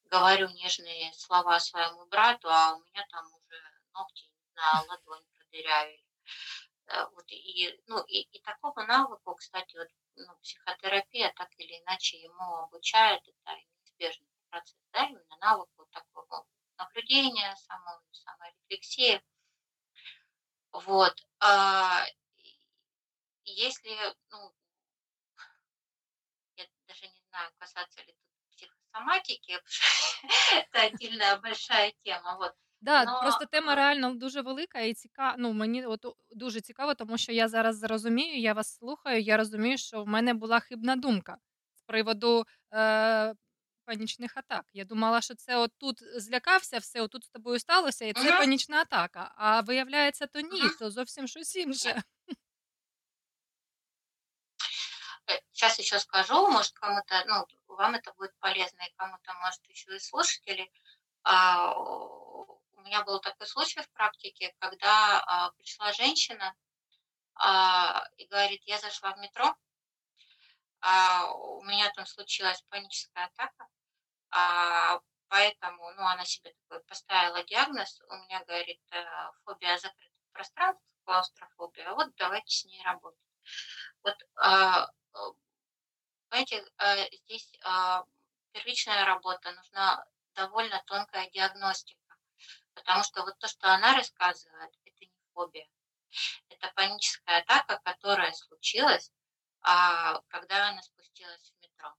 говорю нежные слова своему брату, а у меня там уже ногти, не знаю, ладонь продырявили. Э, Вот, и, ну, и, и такого навыка, кстати, вот, ну, психотерапия так или иначе ему обучает, это неизбежный процесс, да, именно навык вот такого наблюдения, само, саморефлексии. Вот. А, если, ну, я даже не знаю, касаться ли тут психосоматики, это отдельная большая тема, вот. Да, Но просто тема реально дуже велика і ціка... ну, мені от дуже цікаво, тому що я зараз розумію, я вас слухаю, я розумію, що в мене була хибна думка з приводу е... панічних атак. Я думала, що це отут злякався, все отут з тобою сталося, і це Мгм. панічна атака. А виявляється, то ні, Мгм. то зовсім щось інше. Сейчас еще скажу, может кому-то, ну, вам это будет полезно, и кому-то, может, еще и слушатели. А, У меня был такой случай в практике, когда а, пришла женщина а, и говорит, я зашла в метро, а, у меня там случилась паническая атака, а, поэтому, ну, она себе такой поставила диагноз, у меня, говорит, э, фобия закрытых пространств, клаустрофобия, вот давайте с ней работать. Вот, а, понимаете, э, здесь а, первичная работа, нужна довольно тонкая диагностика, потому что вот то, что она рассказывает, это не фобия, это паническая атака, которая случилась, а, когда она спустилась в метро.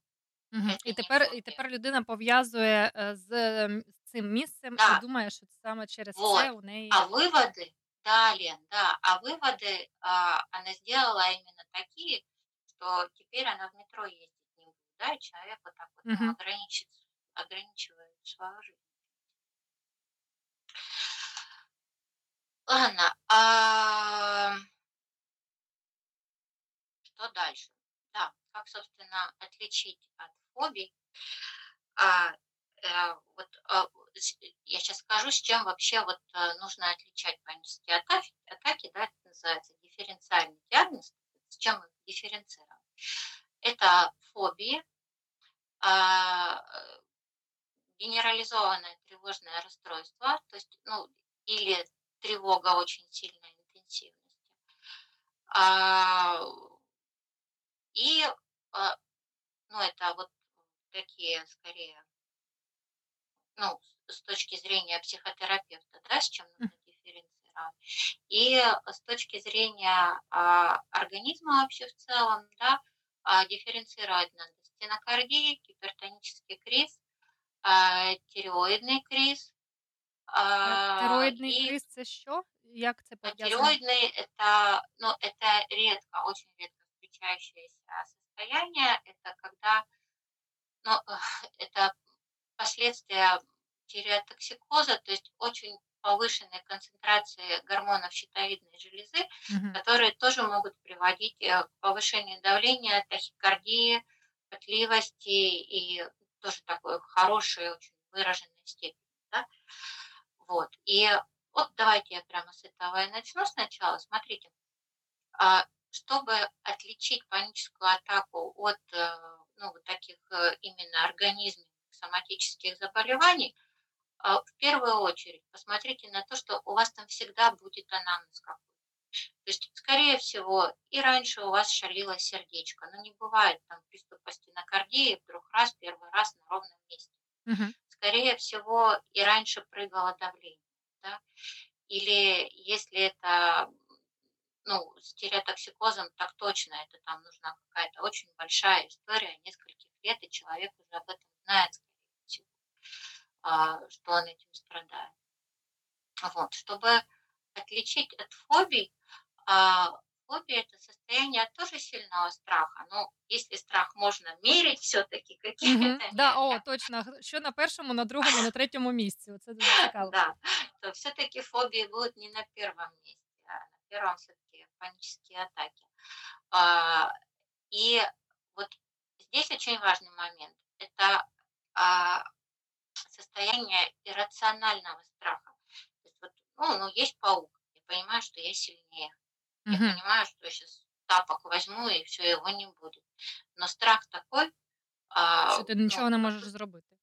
Мгм. Это І не тепер, і фобія. тепер людина пов'язує е, з м, з цим місцем і Да, думає, що саме через вот. це у неї. А выводы, да, Лен, да, а выводы а, она сделала именно такие, что теперь она в метро ездить не будет, да, и человек вот так вот ну, Мгм. ограничит, ограничивает свою жизнь. Ладно, а что дальше? Да, как, собственно, отличить от фобий? А, э, вот а, я сейчас скажу, с чем вообще вот э, нужно отличать панические атаки, атаки, да, это называется дифференциальный диагноз, с чем их дифференцировать? Это фобии, а, генерализованное тревожное расстройство, то есть, ну, или тревога очень сильной интенсивности. А, и, а, ну, это вот такие, скорее, ну, с точки зрения психотерапевта, да, с чем нужно дифференцировать. И с точки зрения а, организма вообще в целом, да, а, дифференцировать надо стенокардия, гипертонический криз, а, тиреоидный криз. А, и криз це що? Як це а пов'язано? тиреоидный это, ну, это редко, очень редко встречающееся состояние. Это когда, ну, это последствия тиреотоксикоза, то есть очень повышенной концентрации гормонов щитовидной железы, Мгм. которые тоже могут приводить э, к повышению давления, тахикардии, потливости и тоже такой хорошей, очень выраженной степени. Да? Вот. И вот давайте я прямо с этого и начну сначала. Смотрите, а, чтобы отличить паническую атаку от э, ну, вот таких э, именно организмов соматических заболеваний, а, в первую очередь посмотрите на то, что у вас там всегда будет анамнез какой-то. То есть, скорее всего, и раньше у вас шалило сердечко, но не бывает там приступа стенокардии вдруг раз, первый раз на ровном месте. Мгм. Скорее всего, и раньше прыгало давление. Да? Или если это ну, с тиреотоксикозом, так точно, это там нужна какая-то очень большая история, нескольких лет, и человек уже об этом знает, скорее всего. а, что он этим страдает. Вот, чтобы отличить от фобий, а, фобия это состояние тоже сильного страха. Но если страх можно мерить все-таки Мгм. какими-то Да, о, мерками, точно. Г- Що на першому, на другому, на третьому місці. Оце дуже цікаво. да, то все-таки фобии будут не на первом месте, а на первом все-таки панические атаки. А, И вот здесь очень важный момент. Это а, состояние иррационального страха. То есть вот, ну, ну, есть паук, я понимаю, что я сильнее. Я Мгм. понимаю, что я сейчас тапок возьму, и все, его не будет. Но страх такой, а, Що ти ну, нічого не как можеш бы- зробити.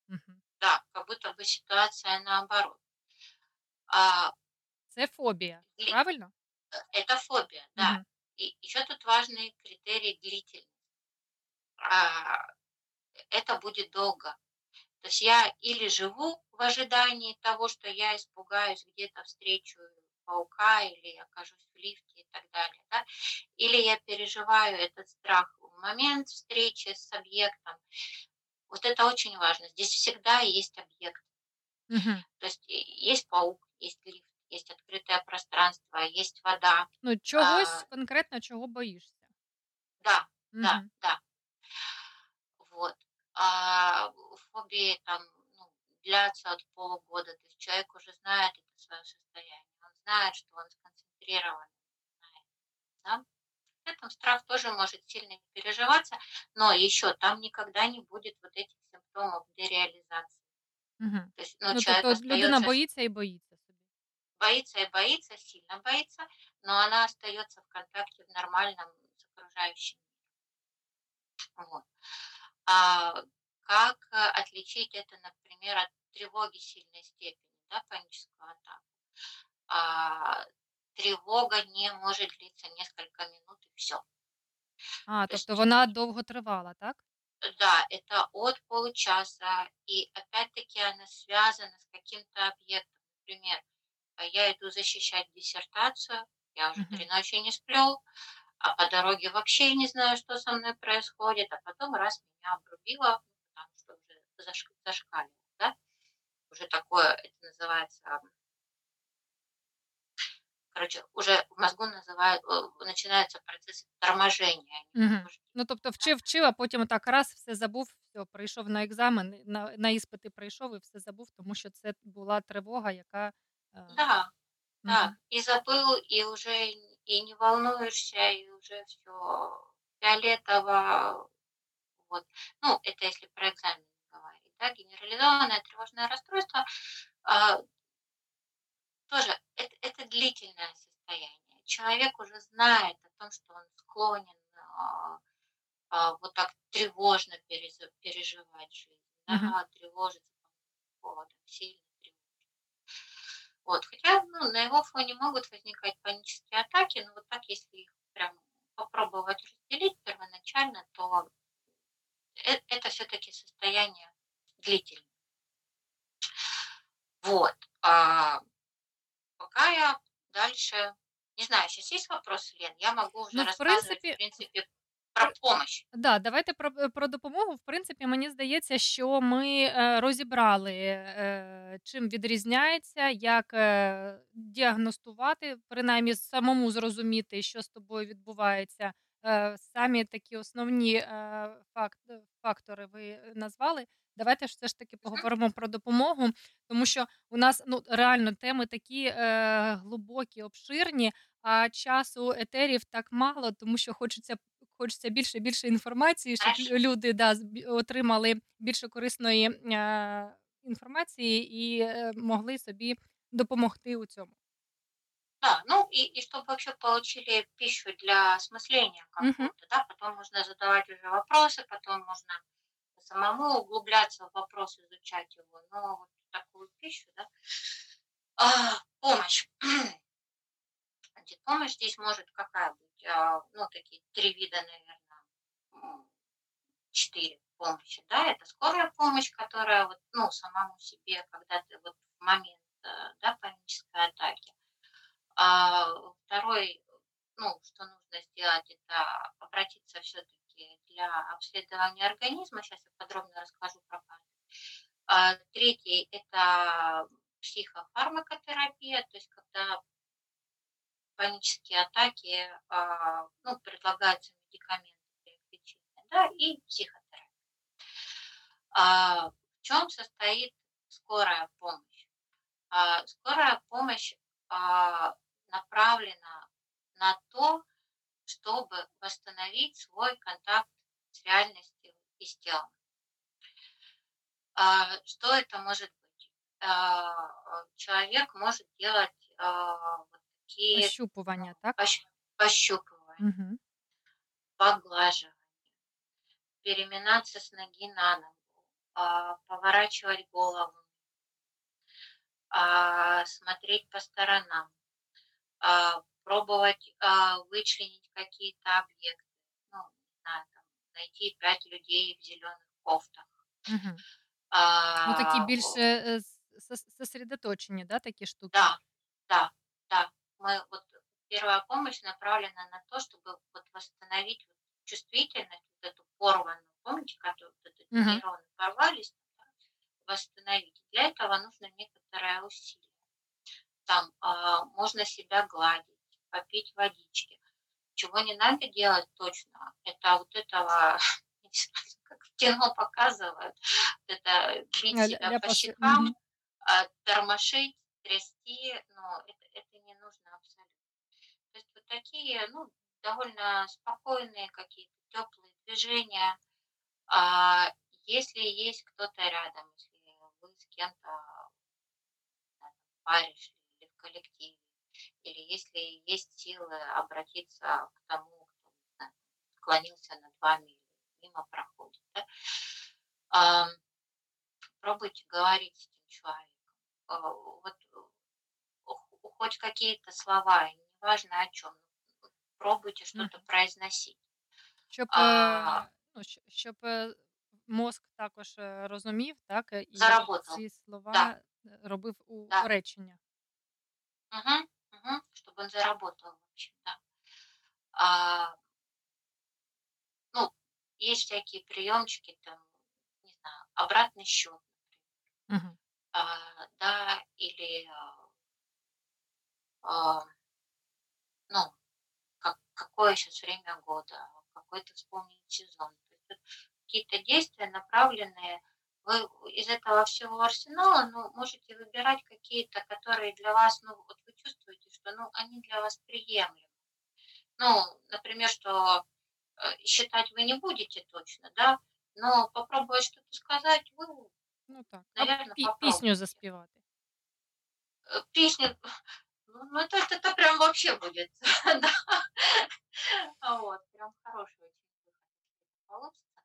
Да, как будто бы ситуация наоборот. А, Це фобія, правильно? Это фобия, да. Мгм. И еще тут важный критерий длительности. А, это будет долго. То есть я или живу в ожидании того, что я испугаюсь, где-то встречу паука или окажусь в лифте и так далее, да? или я переживаю этот страх в момент встречи с объектом. Вот это очень важно. Здесь всегда есть объект. Мгм. То есть и- есть паук, есть лифт, есть открытое пространство, есть вода. Ну, чогось А, конкретно, чого боїшся. да, да, Мгм. да. Вот. А фобии там ну, длятся от полугода. То есть человек уже знает это свое состояние. Он знает, что он сконцентрирован. знает, Да? При этом страх тоже может сильно переживаться, но еще там никогда не будет вот этих симптомов дереализации. Мгм. То есть, ну, Ну, человек тобто людина остается, боїться і боїться собі. боится и боится, сильно боится, но она остается в контакте в нормальном с окружающим миром. Вот. А как э, отличить это, например, от тревоги сильной степени, да, панического атака? А, тревога не может длиться несколько минут и все. А, То тобто вона довго тривала, так? да, это от получаса, и опять-таки она связана с каким-то объектом. Например, я иду защищать диссертацию, я уже Мгм. три ночи не сплю, а по дороге вообще не знаю, что со мной происходит, а потом раз меня обрубило, ну, потому что уже заш- зашкаливает, да? Уже такое, это называется, короче, уже в мозгу называют, э, начинается процесс торможения. а не Мгм. возбуждения. Ну, тобто вчив, вчив, а потім так раз все забув, все, прийшов на екзамен, на, на іспити прийшов і все забув, тому що це була тривога, яка. е, Да, да, мгм. и забыл, и уже и не волнуешься, и уже все фиолетово. Вот. Ну, это если про экзамен говорить, да, генерализованное тревожное расстройство а, тоже это, это длительное состояние. Человек уже знает о том, что он склонен а, а, вот так тревожно переживать жизнь, да, Мгм. тревожиться по поводам, сильно. Вот, хотя ну, на его фоне могут возникать панические атаки, но вот так, если их прям попробовать разделить первоначально, то э- это все-таки состояние длительное. Вот. А пока я дальше, не знаю, сейчас есть вопросы, Лен? Я могу уже Ну, в рассказывать, принципе, в принципе, про помощь. Да, давайте про, е, про допомогу. В принципі, мені здається, що ми е, розібрали, е, чим відрізняється, як е, діагностувати, принаймні самому зрозуміти, що з тобою відбувається. Е, Самі такі основні е, факт, фактори ви назвали. Давайте ж все ж таки поговоримо про допомогу, тому що у нас ну реально теми такі е, глибокі, обширні, а часу етерів так мало, тому що хочеться хочеться більше і більше інформації, щоб Хорошо. лю- люди да, зб- отримали більше корисної е, інформації і е, могли собі допомогти у цьому. Да, ну и, и чтобы вообще получили пищу для осмысления Мгм. какого-то, да, потом можно задавать уже вопросы, потом можно самому углубляться в вопрос, изучать его, но вот такую пищу, да. А, помощь. Значит, помощь здесь может какая быть? А, ну, такие три вида, наверное, четыре помощи, да, это скорая помощь, которая вот, ну, самому себе, когда ты вот в момент, э, да, панической атаки. А второй, ну, что нужно сделать, это обратиться все-таки для обследования организма. Сейчас я подробно расскажу про каждый. А, Третий – это психофармакотерапия, то есть когда панические атаки, а, ну, предлагаются медикаменты для их лечения, да, и психотерапия. А, В чем состоит скорая помощь? А, Скорая помощь а, направлена на то, чтобы восстановить свой контакт с реальностью и с телом. А, Что это может быть? А, Человек может делать а, такие Ощупування, так? пощ- пощупывания, Угу. поглаживания, переминаться с ноги на ногу, а, поворачивать голову, а, смотреть по сторонам, а, пробовать а, вычленить какие-то объекты, ну, не знаю, там, найти пять людей в зеленых кофтах. Угу. Ну, такі А, більше е, с- сос- сосредоточені, да, такі штуки? Да, да, да. Мы вот первая помощь направлена на то, чтобы вот восстановить вот чувствительность, вот эту порванную, помните, которую вот эти Мгм. нейроны порвались, да, восстановить. Для этого нужно некоторое усилие. Там а, можно себя гладить, попить водички. Чего не надо делать точно, это вот этого, как в кино показывают, это бить себя по щекам, а, тормошить, трясти, но это, это не нужно абсолютно. То есть вот такие, ну, довольно спокойные какие-то теплые движения. А если есть кто-то рядом, если вы с кем-то шли или в коллективе, или если есть силы обратиться к тому, кто знаю, склонился над вами или мимо проходит, да, а, пробуйте говорить с этим человеком. А, Вот э, хо- хоть какие-то слова, неважно о чем, пробуйте что-то Мгм. произносить. Щоб, е, А, ну, щ- щоб е, мозк також е, розумів, так, е, і Заработал. ці слова Да. е, робив у Да. речення. Мгм, мгм, чтобы он заработал, в общем, да. А, ну, есть всякие приемчики, там, не знаю, обратный счет, Угу. а, да, или, а, а, ну, как, какое сейчас время года, какой-то вспомнить сезон. То есть вот какие-то действия, направленные, вы из этого всего арсенала, ну, можете выбирать какие-то, которые для вас, ну, вот вы чувствуете, что, ну, они для вас приемлемы. Ну, например, что э, считать вы не будете точно, да, но попробовать что-то сказать, вы, Ну так. А наверное, пі- попробуете. пісню заспівати. Э, Песня, ну, ну, это, это, прям вообще будет. А Вот, прям хороший получится.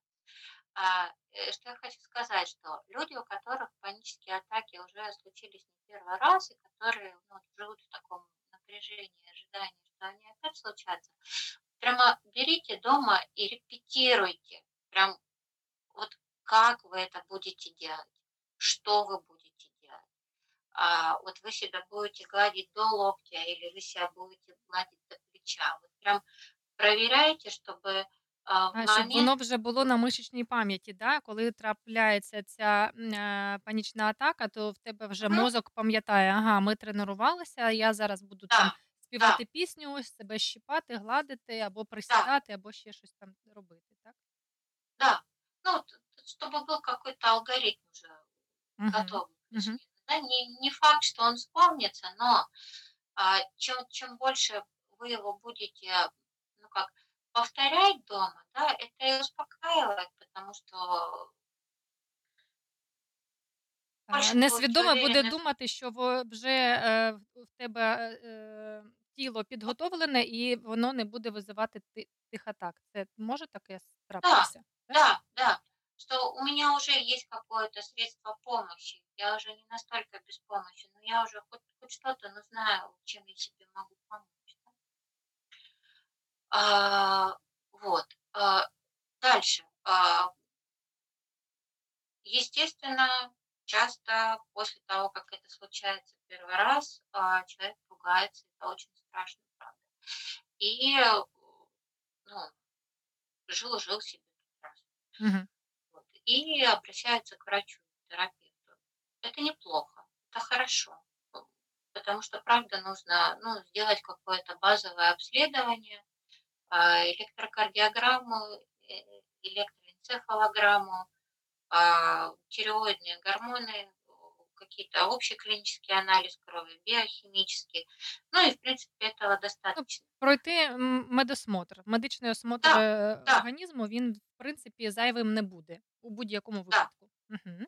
А, э, Что я хочу сказать, что люди, у которых панические атаки уже случились не первый раз, и которые ну, живут в таком напряжении, ожидании, что они опять случатся, прямо берите дома и репетируйте, прям вот как вы это будете делать, что вы будете. А, вот вы себя будете гладить до локтя или вы себя будете гладить до плеча. Вот прям проверяйте, чтобы а, в А, щоб момент... воно вже було на мишечній пам'яті, да? коли трапляється ця м, е, панічна атака, то в тебе вже Мгм. мозок пам'ятає, ага, ми тренувалися, я зараз буду там Да, співати пісню, себе щипати, гладити, або присідати, або ще щось там робити, так? да. Ну, т- т- чтобы был какой-то алгоритм уже Угу. готовый. Мгм. Да, не, не факт, что он вспомнится, но а, чем, чем больше вы его будете, ну как, повторять дома, да, это и успокаивает, потому что Несвідоме буде думати, що вже е, в тебе е, тіло підготовлене і воно не буде визивати тих атак. Це може таке трапитися? Да, да, что у меня уже есть какое-то средство помощи, я уже не настолько беспомощен, но я уже хоть, хоть что-то, но знаю, чем я себе могу помочь. да. А, вот. а, дальше. А, естественно, часто после того, как это случается первый раз, а, человек пугается, это очень страшно, правда. И, ну, жил-жил себе. Угу. Вот, и обращаются к врачу, терапевту. это неплохо, это хорошо. Ну, Потому что, правда, нужно ну, сделать какое-то базовое обследование, а, электрокардиограмму, э, электроэнцефалограмму, а, тиреоидные гормоны, какие-то общий клинический анализ крови, биохимический. Ну и, в принципе, этого достаточно. Пройти м, медосмотр. Медичний осмотр Да, е, да. організму він, в принципі, зайвим не буде у будь-якому випадку. Угу.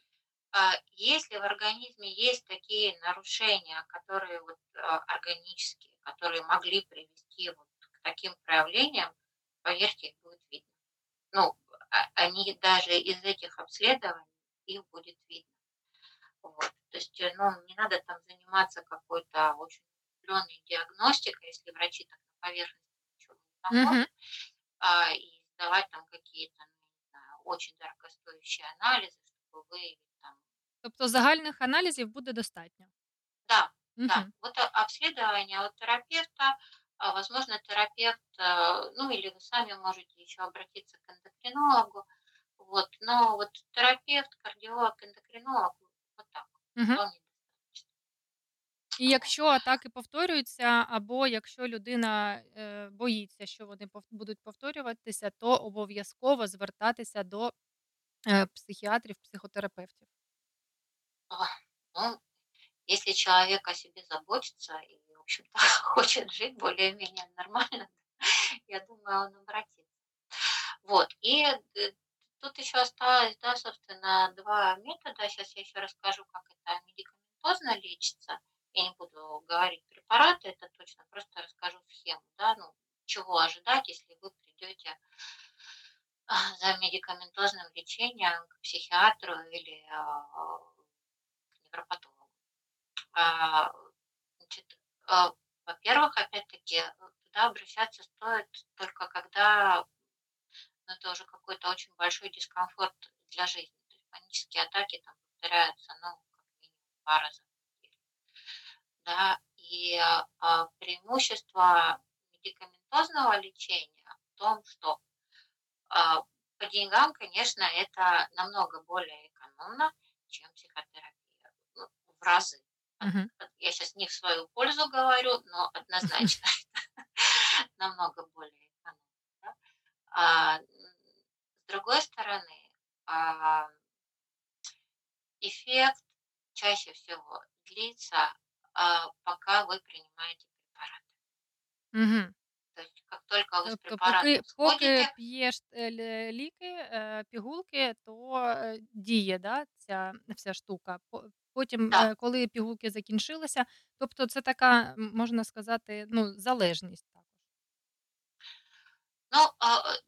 А Если в организме есть такие нарушения, которые вот а, органические, которые могли привести вот к таким проявлениям, поверьте, их будет видно. Ну, а- они даже из этих обследований их будет видно. Вот. То есть, э, ну, не надо там заниматься какой-то очень углубленной диагностикой, если врачи так на поверхности ничего не находят, а, и сдавать там какие-то, ну, не знаю, очень дорогостоящие анализы, чтобы выявить Тобто загальних аналізів буде достатньо. Да, да. Мгм. Вот а- обследование от терапевта, а, возможно, терапевт, э, ну или вы сами можете еще обратиться к эндокринологу, вот, но вот терапевт, кардиолог, эндокринолог, вот так, Мгм. вполне І якщо атаки повторюються, або якщо людина е, боїться, що вони пов- будуть повторюватися, то обов'язково звертатися до е, психіатрів, психотерапевтів. А, Ну, если человек о себе заботится и, в общем-то, хочет жить более-менее нормально, я думаю, он обратится. Вот, и э, тут еще осталось, да, собственно, два метода. Сейчас я еще расскажу, как это медикаментозно лечится. Я не буду говорить препараты, это точно, просто расскажу схему, да, ну, чего ожидать, если вы придете а, за медикаментозным лечением к психиатру или а, невропатологу. А, Значит, а, во-первых, опять-таки, туда обращаться стоит только когда ну, это уже какой-то очень большой дискомфорт для жизни. То есть панические атаки там повторяются, ну, как минимум два раза. Да, и а, преимущество медикаментозного лечения в том, что по деньгам, конечно, это намного более экономно, чем психотерапия. В разы. Мгм. Я сейчас не в свою пользу говорю, но однозначно намного более экономно. да. А, с другой стороны, а, эффект чаще всего длится, а, пока вы принимаете препараты. То есть как только вы с Тобто, поки, препаратом поки сходите, п'єш е, лі- ліки, е, пігулки, то е, діє да, ця вся штука. По- Потім, Да. е, коли пігулки закінчилися, тобто це така, м, можна сказати, ну, залежність також. ну, а, э,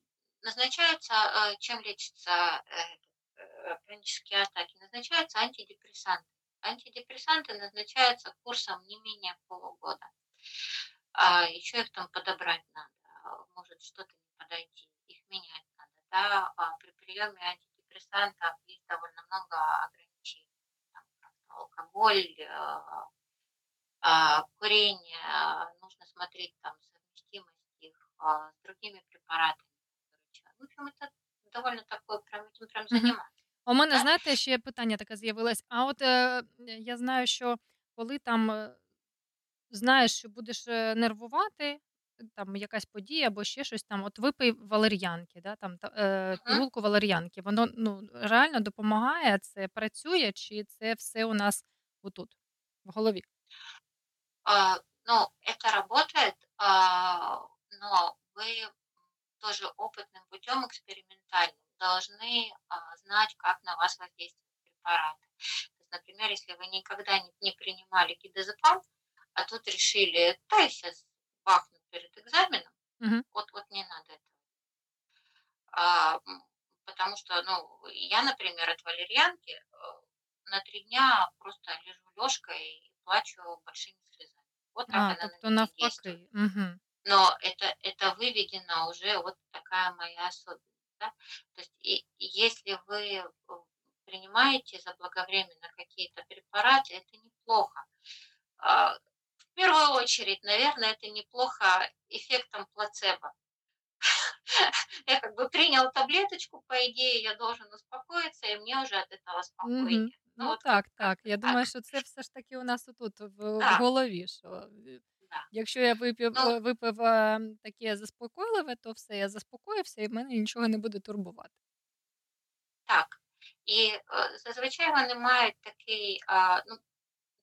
назначается, э, чем лечится э, э, панические атаки, назначаются антидепрессанты. Антидепрессанты назначаются курсом не менее полугода. А еще их там подобрать надо, а, может что-то не подойти, их менять надо. Да? А при приеме антидепрессантов есть довольно много ограничений. Там, алкоголь, а, а, курение, нужно смотреть там совместимость их с другими препаратами. В общем, это довольно такое, прям этим прям. А У мене, знаєте, ще питання таке з'явилось. А от е, я знаю, що коли там е, знаєш, що будеш е, нервувати, там якась подія або ще щось там, от випий валер'янки, да, там, та- е, Мгм. пігулку валер'янки, воно ну, реально допомагає, це працює, чи це все у нас отут, в голові? А, ну, это работает, а, но вы тоже опытным путем экспериментальным должны а, знать, как на вас воздействуют препараты. То есть, например, если вы никогда не, не принимали гидозепам, а тут решили, да, я сейчас бахну перед экзаменом, Мгм. вот, вот не надо этого. А, потому что, ну, я, например, от валерьянки э, на три дня просто лежу лёжкой и плачу большими слезами. Вот так А, она на меня действует. Угу. Но это, это выведено уже вот такая моя особенность. Да? То есть и, если вы э, принимаете заблаговременно какие-то препараты, это неплохо. А, В первую очередь, наверное, это неплохо эффектом плацебо. Я как бы принял таблеточку, по идее, я должен успокоиться, и мне уже от этого спокойнее. Ну вот так, как- так. как-то Я так. думаю, що це все ж таки у нас отут в, в Так, голові. Що е, да. якщо я випив, Ну, е, випив е, таке заспокійливе, то все, я заспокоївся і мене нічого не буде турбувати. так. І е, зазвичай вони мають такий, а, ну,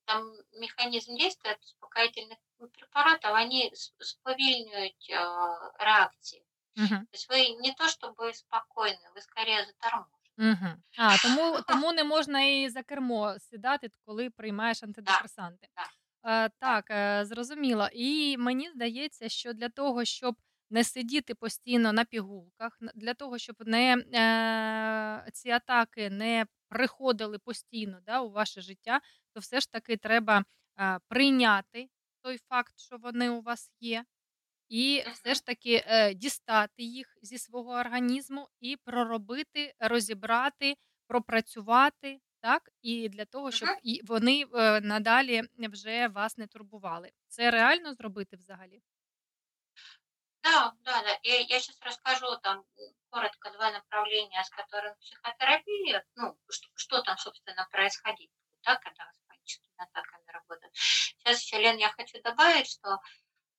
там механізм дійства успокоїтельних препаратів, вони с- сповільнюють е, реакції. Угу. Тобто ви не то, чтобы спокійні, ви скоріше заторможені. Угу. А, тому, тому не можна і за кермо сідати, коли приймаєш антидепресанти. так, Е, так, е, зрозуміло. І мені здається, що для того, щоб не сидіти постійно на пігулках, для того, щоб не, е, ці атаки не приходили постійно да, у ваше життя, то все ж таки треба е, прийняти той факт, що вони у вас є, і все ж таки е, дістати їх зі свого організму і проробити, розібрати, пропрацювати. Так, і для того, щоб і вони е, надалі вже вас не турбували. Це реально зробити взагалі? Да, да, да. И я сейчас расскажу там коротко два направления, с которыми психотерапия, ну, что, что там, собственно, происходить, будет, да, когда с паническими атаками работают. Сейчас еще, Лен, я хочу добавить, что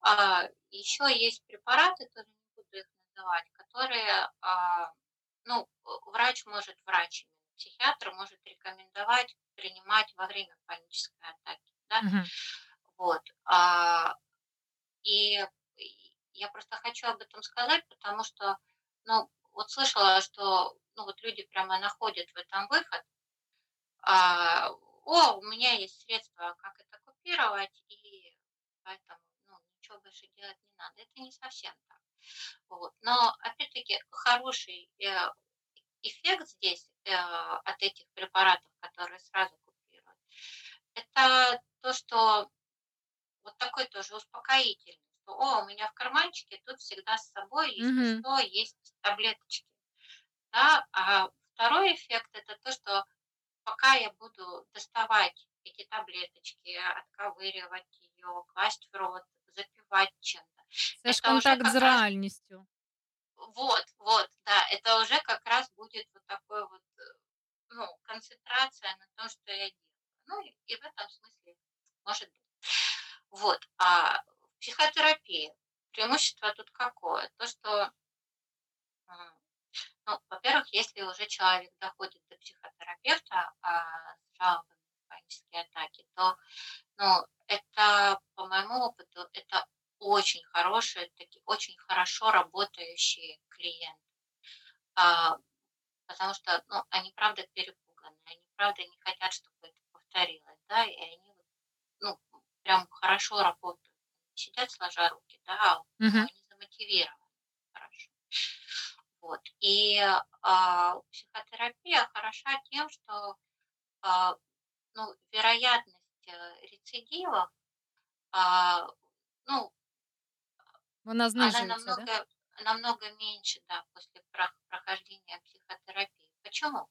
а, еще есть препараты, тоже не буду их называть, которые, а, ну, врач может, врач, психиатр может рекомендовать принимать во время панической атаки, да, Мгм. вот. А, и я просто хочу об этом сказать, потому что, ну, вот слышала, что, ну, вот люди прямо находят в этом выход. А, о, у меня есть средства, как это купировать, и поэтому, ну, ничего больше делать не надо. Это не совсем так. Вот. Но, опять-таки, хороший э, эффект здесь э, от этих препаратов, которые сразу купируют, это то, что вот такой тоже успокоительный, что, о, у меня в карманчике тут всегда с собой, если Мгм. что, есть таблеточки. Да? А второй эффект это то, что пока я буду доставать эти таблеточки, отковыривать ее, класть в рот, запивать чем-то. Это контакт раз реальністю. вот, вот, да, это уже как раз будет вот такой вот, э, ну, концентрация на том, что я делаю. Ну, и, в этом смысле может быть. Вот, а в психотерапии преимущество тут какое? То, что, ну, во-первых, если уже человек доходит до психотерапевта а, с жалобами на панические атаки, то, ну, это, по моему опыту, это очень хорошие, такие, очень хорошо работающие клиенты. А, потому что, ну, они правда перепуганы, они правда не хотят, чтобы это повторилось, да, и они, ну, прям хорошо работают. Сидят сложа руки, да, Мгм. они замотивированы. Вот. И а, психотерапия хороша тем, что а, ну, вероятность э, рецидивов, а, ну, Вона она знижується, да? намного, намного меньше, да, после про- прохождения психотерапии. Почему?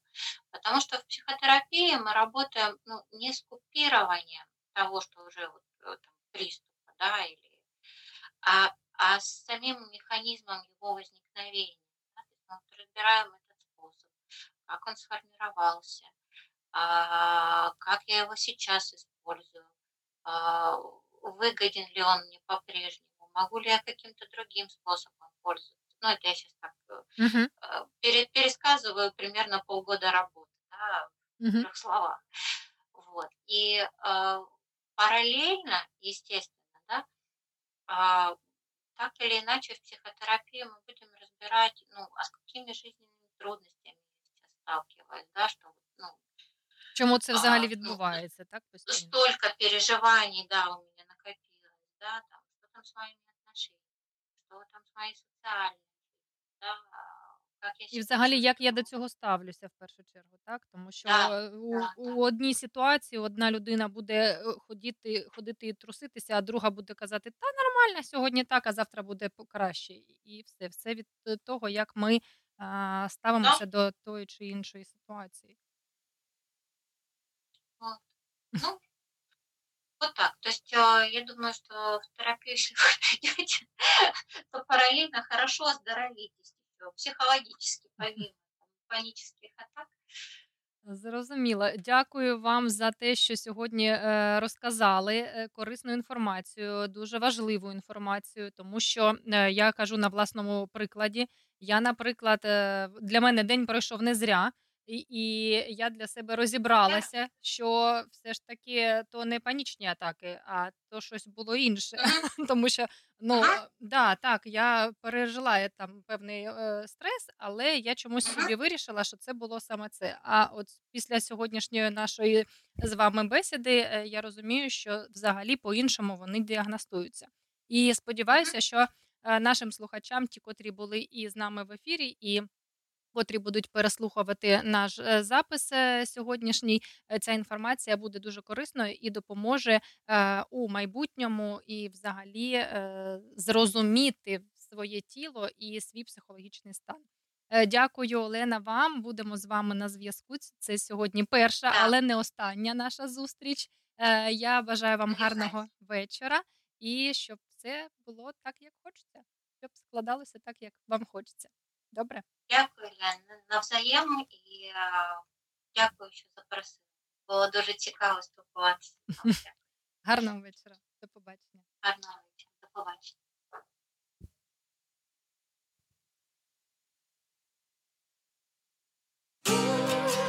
Потому что в психотерапии мы работаем ну, не с купированием того, что уже вот, э, там, приступа, да, или, а, а с самим механизмом его возникновения. Разбираем этот способ, как он сформировался, а, как я его сейчас использую, а, выгоден ли он мне по-прежнему, могу ли я каким-то другим способом пользоваться. Ну, это я сейчас так э, пере- пересказываю примерно полгода работы, да, в трех словах. Вот. И э, параллельно, естественно, да, а, так или иначе в психотерапии мы будем разбирать, ну, а с какими жизненными трудностями я сейчас сталкиваюсь, да, что, вот, ну, Чому це взагалі а, ну, відбувається, так, постійно? столько переживаний, да, у меня накопилось, да, там, что там с моими отношениями, что там с моей социальной жизнью, да, а, как я І взагалі, як я до цього ставлюся в першу чергу, так? Тому що Да, е, у, да, у одній ситуації одна людина буде е, ходити, ходити і труситися, а друга буде казати, та нормально, сьогодні так, а завтра буде краще. І все. Все від е, того, як ми а, ставимося до тої чи іншої ситуації. Вот. Ну, вот так. То есть э, я думаю, что в терапию, если вы придете, то параллельно хорошо оздоровитесь психологически, помимо панічних атак. Зрозуміло. Дякую вам за те, що сьогодні е, розказали е, корисну інформацію, дуже важливу інформацію, тому що е, я кажу на власному прикладі. Я, наприклад, для мене день пройшов не зря, і, і я для себе розібралася, що все ж таки то не панічні атаки, а то щось було інше. Тому що ну да, так, я пережила е, там певний е, стрес, але я чомусь собі вирішила, що це було саме це. А от після сьогоднішньої нашої з вами бесіди е, я розумію, що взагалі по-іншому вони діагностуються. І сподіваюся, що е, нашим слухачам, ті, котрі були і з нами в ефірі, і котрі будуть переслухувати наш е, запис е, сьогоднішній. е, Ця інформація буде дуже корисною і допоможе у майбутньому і, взагалі, зрозуміти своє тіло і свій психологічний стан. Дякую, Олена. Вам будемо з вами на зв'язку. Це сьогодні перша, але не остання наша зустріч. Я бажаю вам гарного вечора і щоб все було так, як хочеться, щоб складалося так, як вам хочеться. Добре? Дякую, Лен, навзаєм і а, дякую, що запросили. Було дуже цікаво спілкуватися. Гарного вечора. До побачення. Гарного вечора. До побачення. З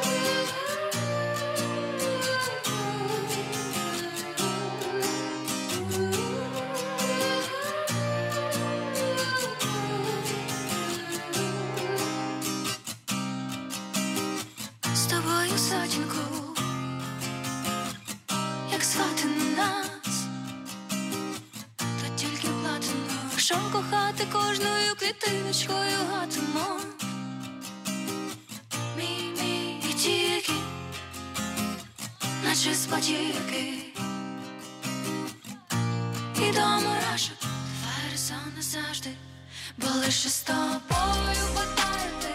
що кохати кожною клітиночкою гатимо. Мій, мій і тільки, наче спотіки. І до мурашок сон назавжди, бо лише з тобою потає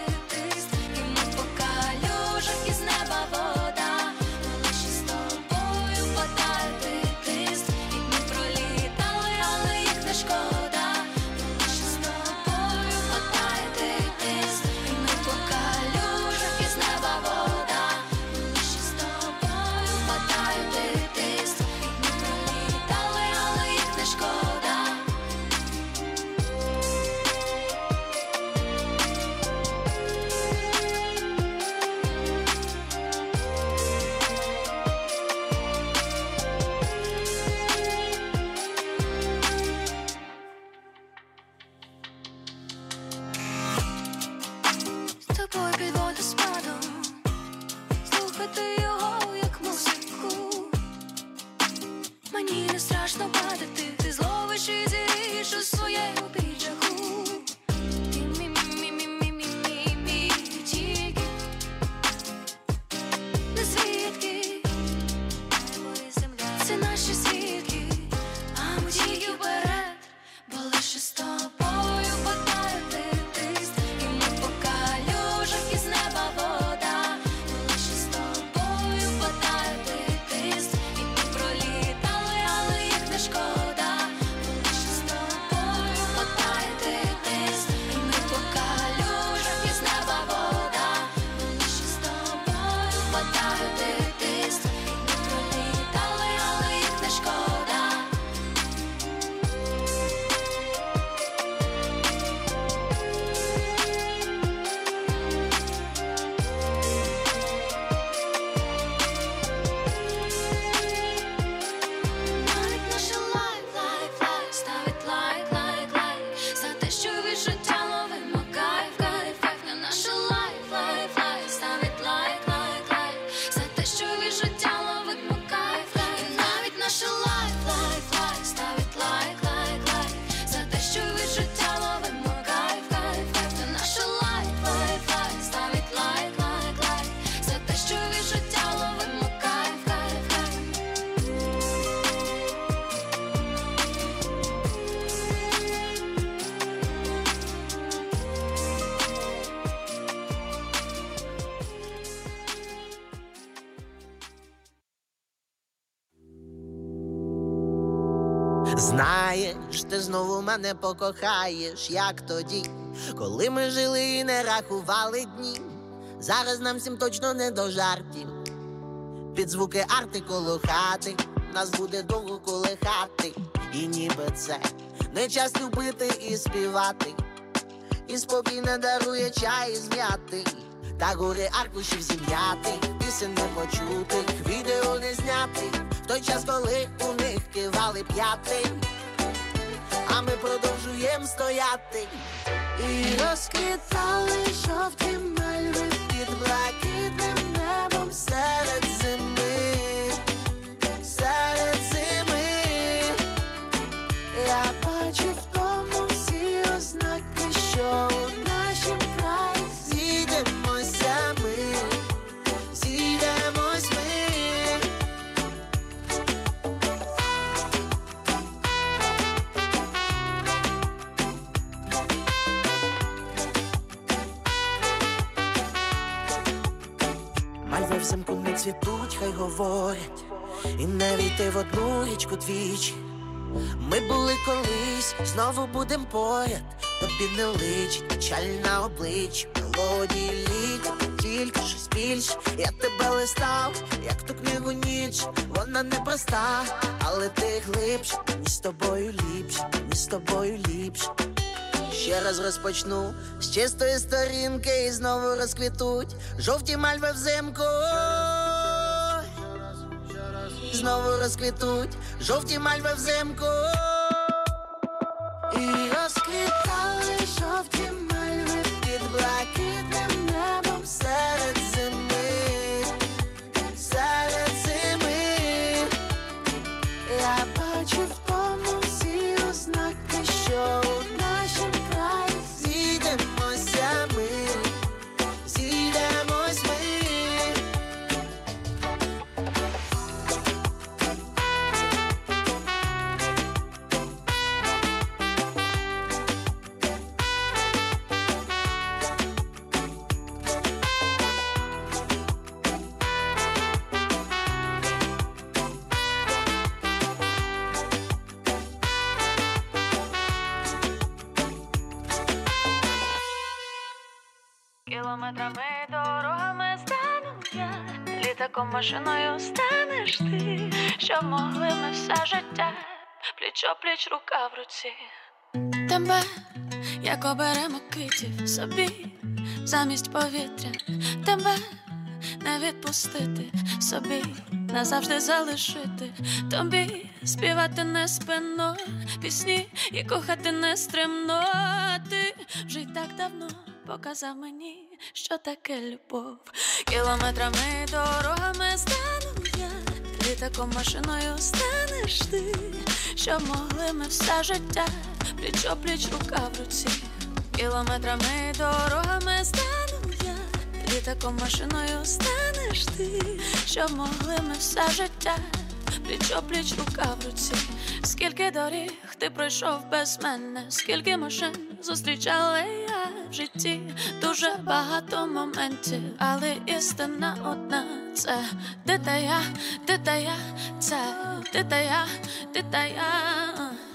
знову мене покохаєш, як тоді, коли ми жили і не рахували дні. Зараз нам всім точно не до жартів. Під звуки арти коло хати нас буде довго колихати. І ніби це не час любити і співати. І спокійно дарує чай зм'ятий. Та гори аркушів зім'яти, пісень не почутих, відео не знятих. В той час, коли у них кивали п'яти, а ми продовжуємо стояти. І розквітали жовті мальви під блакитним небом серед Цвітуть, хай говорять, і не війти в одну річку двічі. Ми були колись, знову будем поряд, тобі не личить печаль на обличчі, мелодії літять, тільки щось більше. Я тебе листав, як ту книгу ніч, вона непроста, але ти глибше, мені з тобою ліпше, мені з тобою ліпше. Ще раз розпочну з чистої сторінки і знову розквітуть жовті мальви взимку. Знову розквітуть жовті мальви взимку. І розквітали Літаком машиною станеш ти, щоб могли ми все життя, пліч пліч рука в руці. Тебе, як оберемо китів собі, замість повітря, тебе не відпустити собі, назавжди залишити тобі, співати не спинно, пісні і кохати не стримно. Ти вже й так давно показав мені, що таке любов. Кілометрами дорогами стану я, літаком машиною станеш ти, щоб могли ми все життя, пліч пліч рука в руці. Кілометрами дорогами стану я, літаком машиною станеш ти, щоб могли ми все життя, пліч пліч рука в руці. Скільки доріг ти пройшов без мене, скільки машин зустрічала я в житті, дуже багато моментів, але істина одна. Це ти та я, ти та я, це ти та я, ти та я,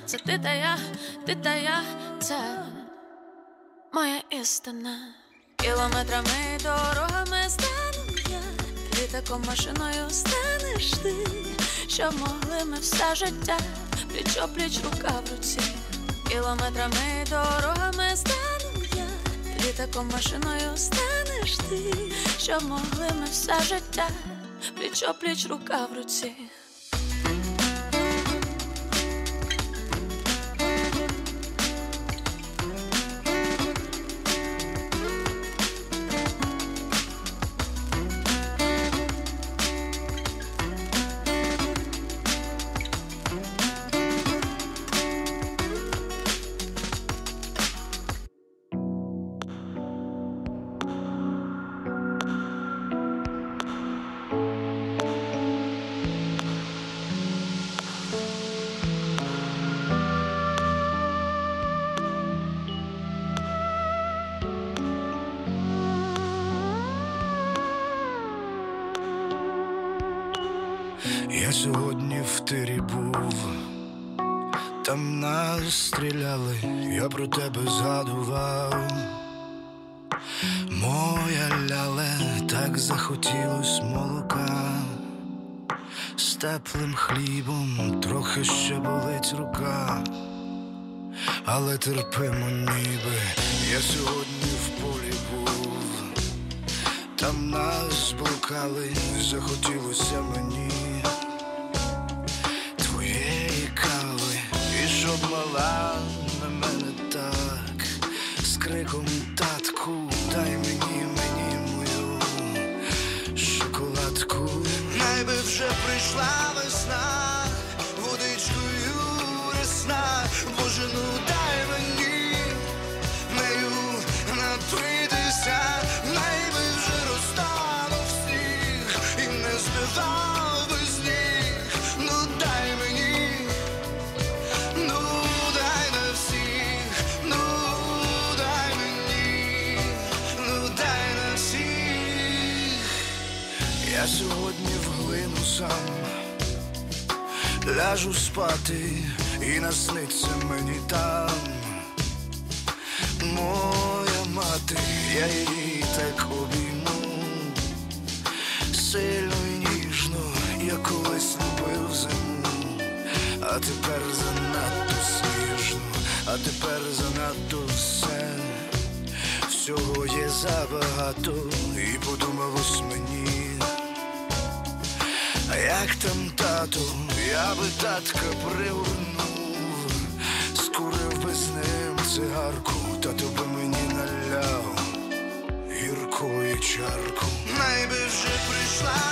це ти та я, ти та я, це моя істина. Кілометрами дорогами стану я, літаком машиною станеш ти, щоб могли ми все життя, пліч пліч рука в руці. Кілометрами дорогами стану я, літаком машиною станеш ти, що могли ми все життя, пліч пліч рука в руці. Теплим хлібом трохи ще болить рука, але терпимо ніби. Я сьогодні в полі був, там нас блукали, захотілося мені твоєї кави, і щоб мала на мене так, з криком татку, вже прийшла весна, сам ляжу спати і насниться мені там. Моя мати, я її так обійму сильно і ніжно, я колись любив зиму, а тепер занадто сніжно, а тепер занадто все. Всього є забагато, і подумалось мені. Як там тату, я би татка привернув, скурив би з ним цигарку, Тату би мені наляв гіркої чарку. Найби вже прийшла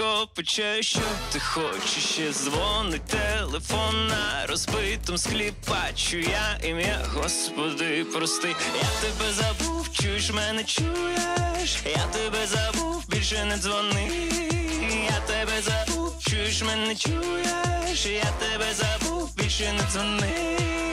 сонечко пече, що ти хочеш. Ще дзвонить телефон на розбитому склі, бачу я ім'я, Господи, прости, я тебе забув, чуєш мене, чуєш, я тебе забув, більше не дзвони, я тебе забув, чуєш мене, чуєш, я тебе забув, більше не дзвони.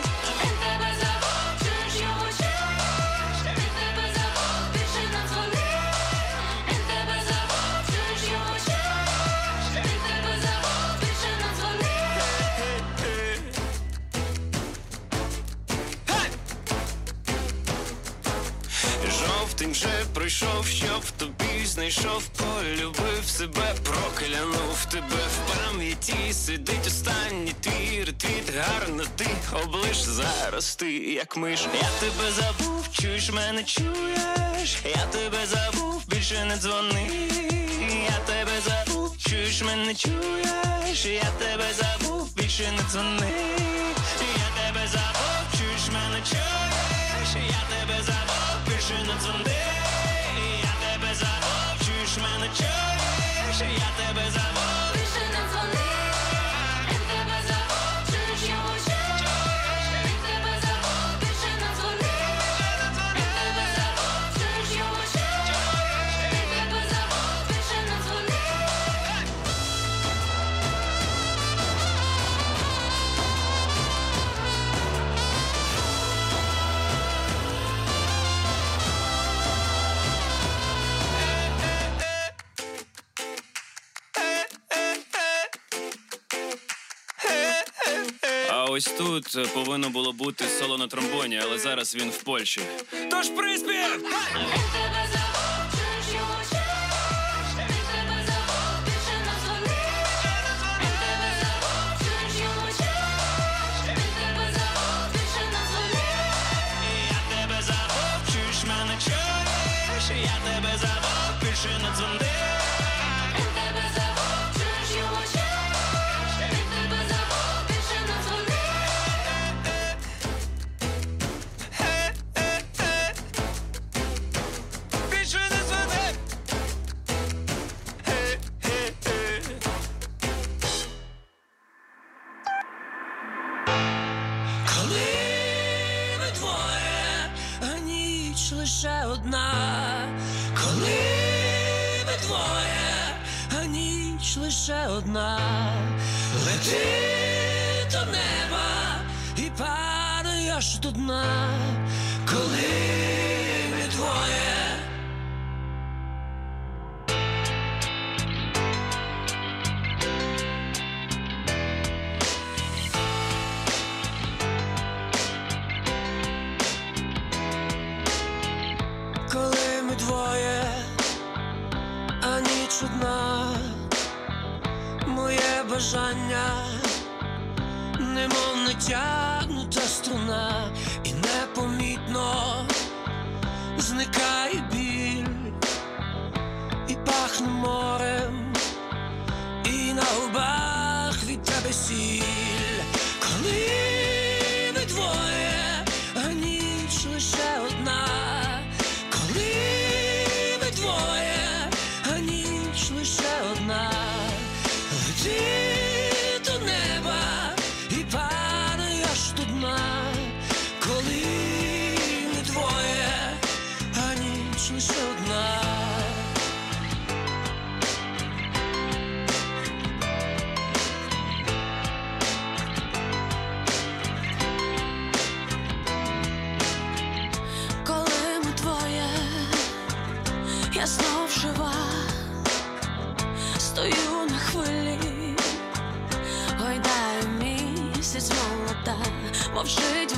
знов тим же прийшов, щоб тобі знайшов, полюбив себе, проклянув тебе. В пам'яті, сидить останній твій ретвіт гарно ти облиш. Зараз ти, як миш. Я тебе забув, чуєш мене, чуєш, я тебе забув, більше не дзвони, я тебе забув, чуєш мене, чуєш, я тебе забув, більше не дзвони, я тебе забув, чуєш мене, чуєш, я тебе забув. більше не дзвонди, я тебе замовчуєш мене чуєш, я тебе замовчуєш ось тут повинно було бути соло на тромбоні, але зараз він в Польщі. Тож приспів! ona Leti do neba i pada još do dna. Bo w życiu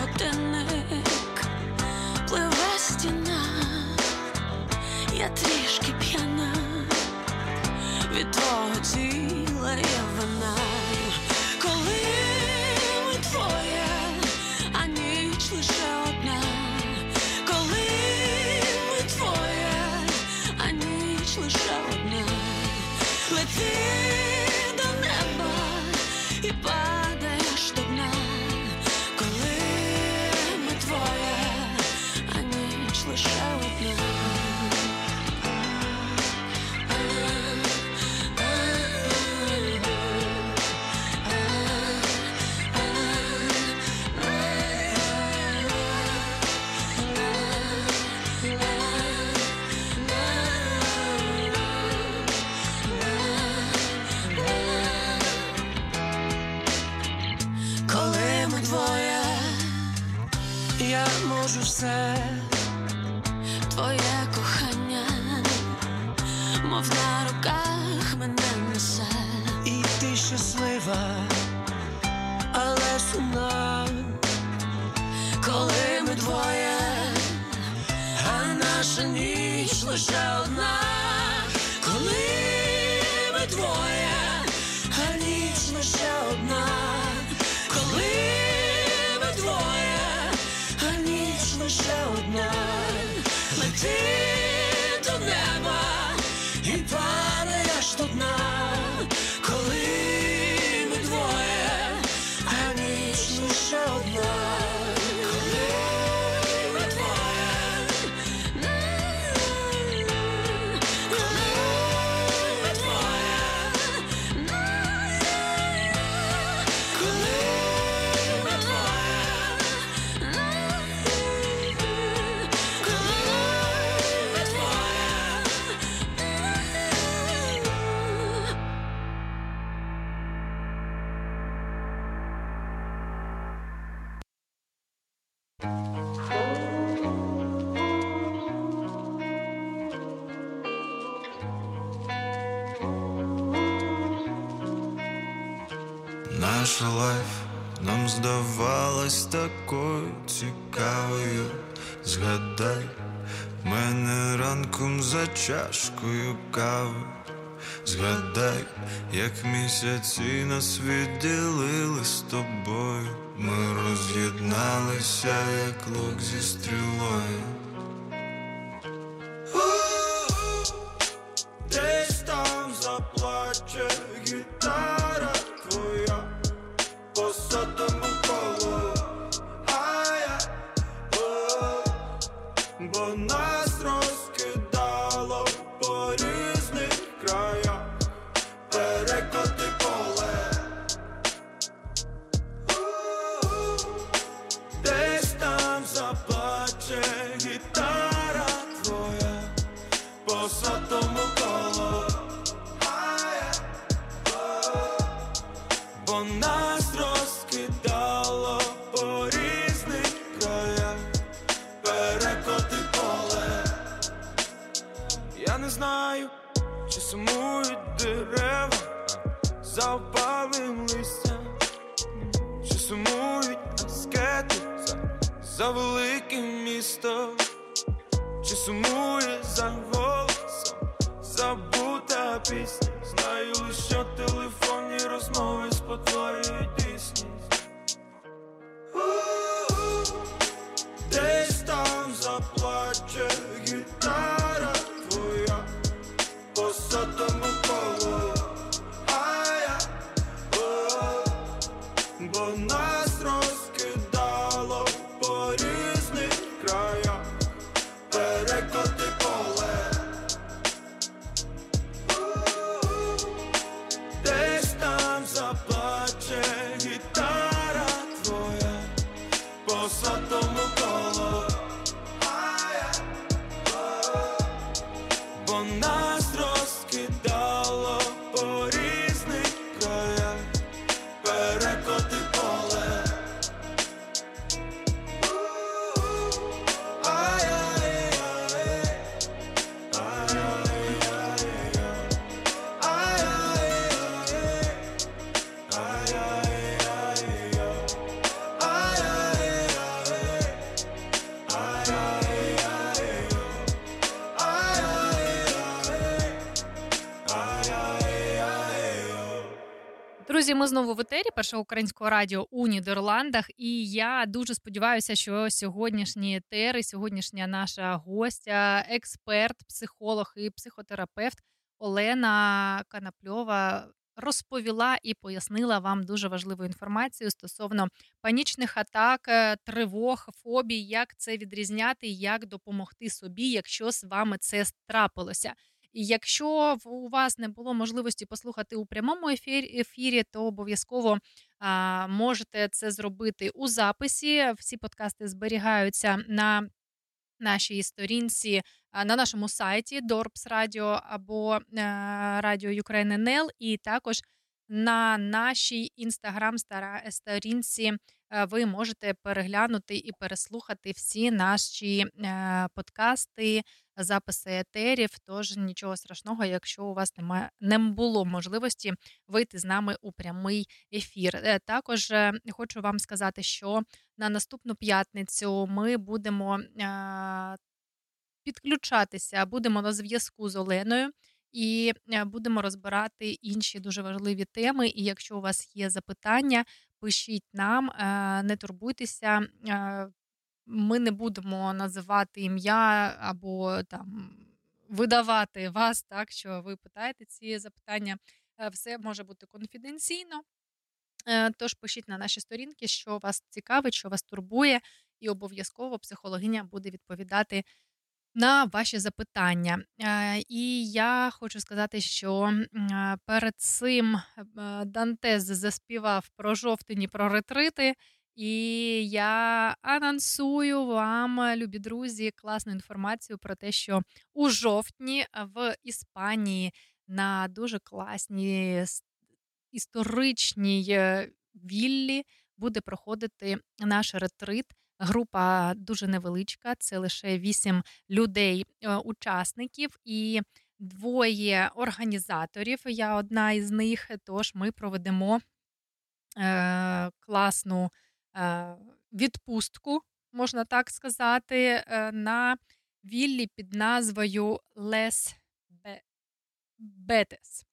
чашкою кави. Згадай, як місяці нас відділили з тобою. Ми роз'єдналися, як лук зі стрілою. Не знаю, чи сумують дерева за опалим листям, чи сумують аскети за, за великим містом, чи сумує за голосом забута пісня. Знаю що телефонні розмови спотворюють дійсність. Десь там заплаче гітара ми знову в етері першого українського радіо у Нідерландах. І я дуже сподіваюся, що сьогоднішні етери, сьогоднішня наша гостя, експерт, психолог і психотерапевт Олена Канапльова розповіла і пояснила вам дуже важливу інформацію стосовно панічних атак, е, тривог, фобій, як це відрізняти, як допомогти собі, якщо з вами це трапилося. І якщо у вас не було можливості послухати у прямому ефірі, то обов'язково а, можете це зробити у записі. Всі подкасти зберігаються на нашій сторінці а, на нашому сайті Dorps Radio або е, Радіо Ukraine NL, і також на нашій інстаграм сторінці е, ви можете переглянути і переслухати всі наші е, подкасти, записи етерів. Тож нічого страшного, якщо у вас немає не було можливості вийти з нами у прямий ефір. Е, Також хочу вам сказати, що на наступну п'ятницю ми будемо. підключатися. Будемо на зв'язку з Оленою і е, будемо розбирати інші дуже важливі теми. І якщо у вас є запитання, пишіть нам, е, не турбуйтеся. е, Ми не будемо називати ім'я або там видавати вас, так що ви питаєте ці запитання. Все може бути конфіденційно. Тож пишіть на наші сторінки, що вас цікавить, що вас турбує, і обов'язково психологиня буде відповідати на ваші запитання. Е, І я хочу сказати, що е, перед цим е, Дантес заспівав про жовтень і про ретрити. І я анонсую вам, любі друзі, класну інформацію про те, що у жовтні в Іспанії на дуже класній історичній віллі буде проходити наш ретрит. Група дуже невеличка, це лише вісім людей, е, і двоє організаторів. Я одна із них. Тож ми проведемо е, класну е, відпустку, можна так сказати, е, на віллі під назвою Лес Бетес.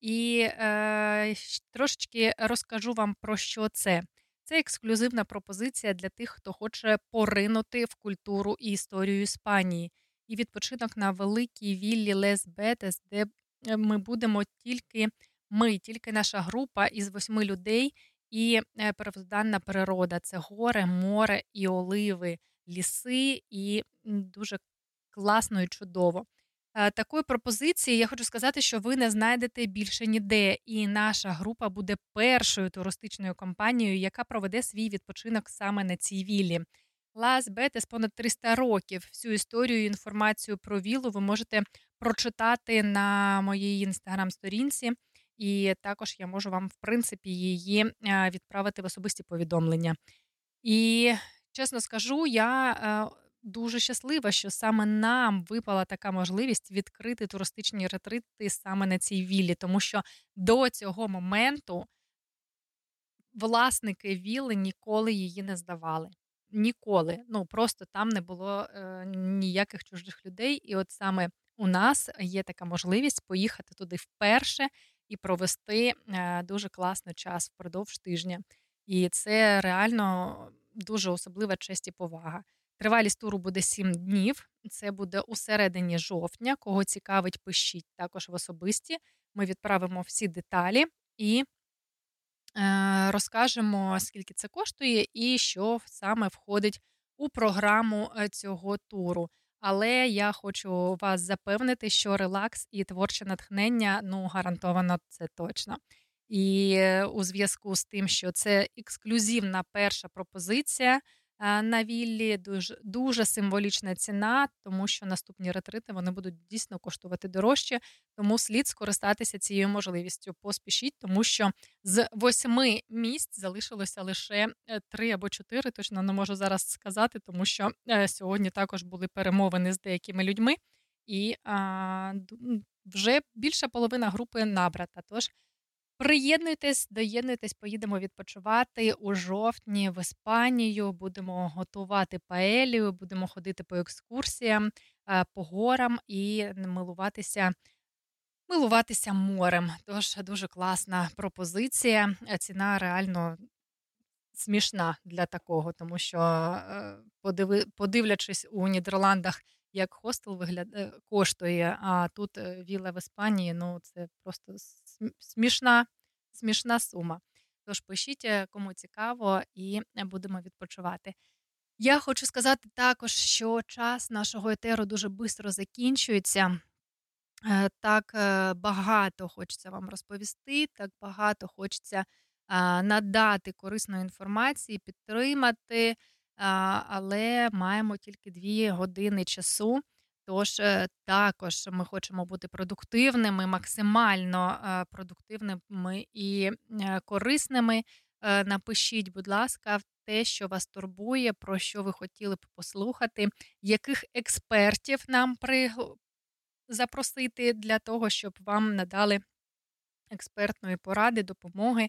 І е, трошечки розкажу вам про що це. Це ексклюзивна пропозиція для тих, хто хоче поринути в культуру і історію Іспанії. І відпочинок на великій віллі Лес Бетес, де е, ми будемо тільки ми, тільки наша група із восьми людей і е, первозданна природа. Це горе, море і оливи, ліси, і дуже класно і чудово. Е, Такої пропозиції я хочу сказати, що ви не знайдете більше ніде. І наша група буде першою туристичною компанією, яка проведе свій відпочинок саме на цій віллі. Лас Бетес понад 300 років. Всю історію і інформацію про віллу ви можете прочитати на моїй інстаграм-сторінці. І також я можу вам, в принципі, її е, відправити в особисті повідомлення. І чесно скажу, я е, дуже щаслива, що саме нам випала така можливість відкрити туристичні ретрити саме на цій віллі, тому що до цього моменту власники вілли ніколи її не здавали. Ніколи. Ну просто там не було е, ніяких чужих людей. І от саме у нас є така можливість поїхати туди вперше і провести е, дуже класний час впродовж тижня. І це реально дуже особлива честь і повага. Тривалість туру буде 7 днів. Це буде у середині жовтня. Кого цікавить, пишіть також в особисті. Ми відправимо всі деталі і е, розкажемо, скільки це коштує і що саме входить у програму е, цього туру. Але я хочу вас запевнити, що релакс і творче натхнення ну гарантовано це точно. І е, у зв'язку з тим, що це ексклюзивна перша пропозиція на віллі, дуже, дуже символічна ціна, тому що наступні ретрити вони будуть дійсно коштувати дорожче. Тому слід скористатися цією можливістю. Поспішіть, тому що з восьми місць залишилося лише е, три або чотири. Точно не можу зараз сказати, тому що е, сьогодні також були перемовини з деякими людьми, і а, вже більша половина групи набрата. Тож Приєднуйтесь, доєднуйтесь, поїдемо відпочивати у жовтні в Іспанію. Будемо готувати паелію, будемо ходити по екскурсіям, е, по горам і милуватися, милуватися морем. Тож дуже класна пропозиція. Е, Ціна реально смішна для такого, тому що е, подивлячись у Нідерландах, як хостел вигляд... е, коштує, а тут е, віла в Іспанії, ну це просто смішна, смішна сума. Тож пишіть, е, кому цікаво, і будемо відпочивати. Я хочу сказати також, що час нашого етеру дуже швидко закінчується. Так багато хочеться вам розповісти, так багато хочеться надати корисної інформації, підтримати, але маємо тільки дві години часу. Тож е, також ми хочемо бути продуктивними, максимально е, продуктивними і е, корисними. Напишіть, будь ласка, те, що вас турбує, про що ви хотіли б послухати, яких експертів нам при... запросити для того, щоб вам надали експертної поради, допомоги,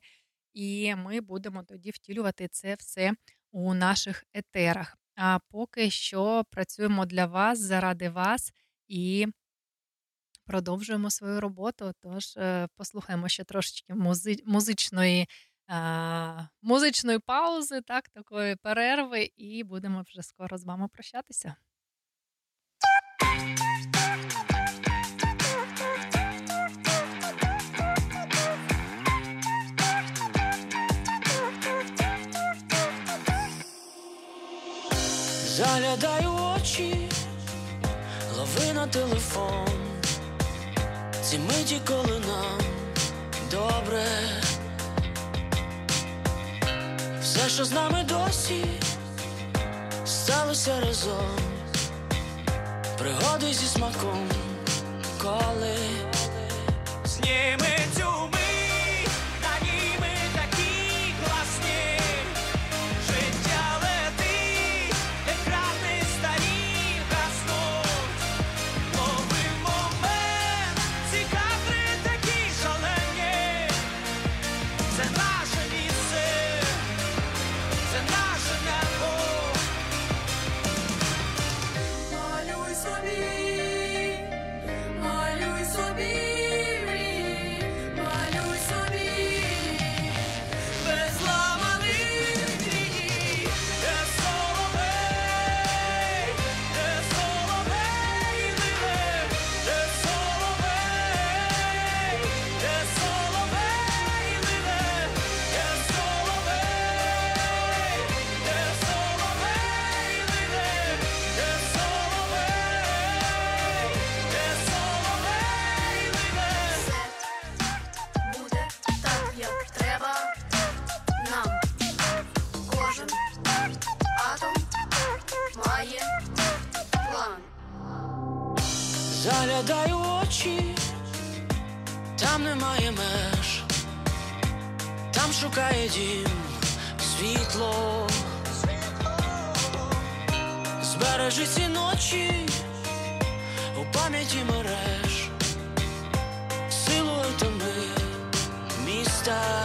і ми будемо тоді втілювати це все у наших етерах. А поки що працюємо для вас, заради вас і продовжуємо свою роботу. Тож е, послухаємо ще трошечки музи- музичної, а, музичної паузи, так, такої перерви, і будемо вже скоро з вами прощатися. Заглядаю в очі, лови на телефон. Ці миті, коли нам добре. Все, що з нами досі, сталося разом. Пригоди зі смаком, коли Зніми шукає дім світло. Збережи ці ночі у пам'яті мереж, силуетами міста.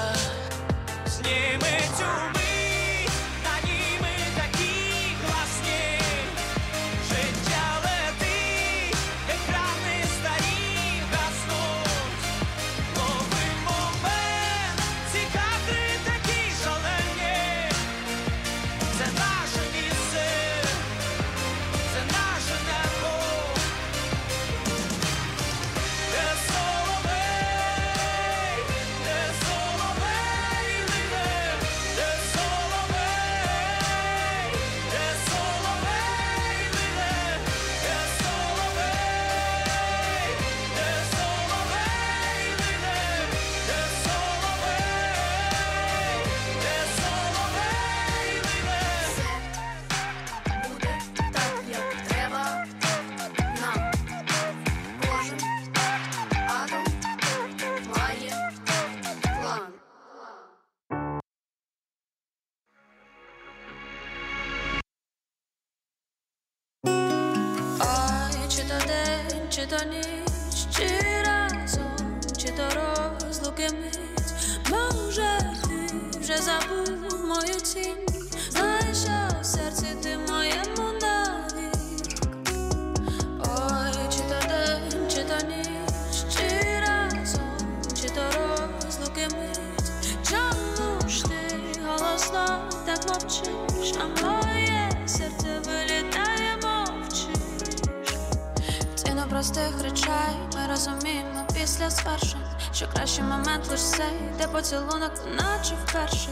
Кращий момент лиш цей, де поцілунок, наче вперше.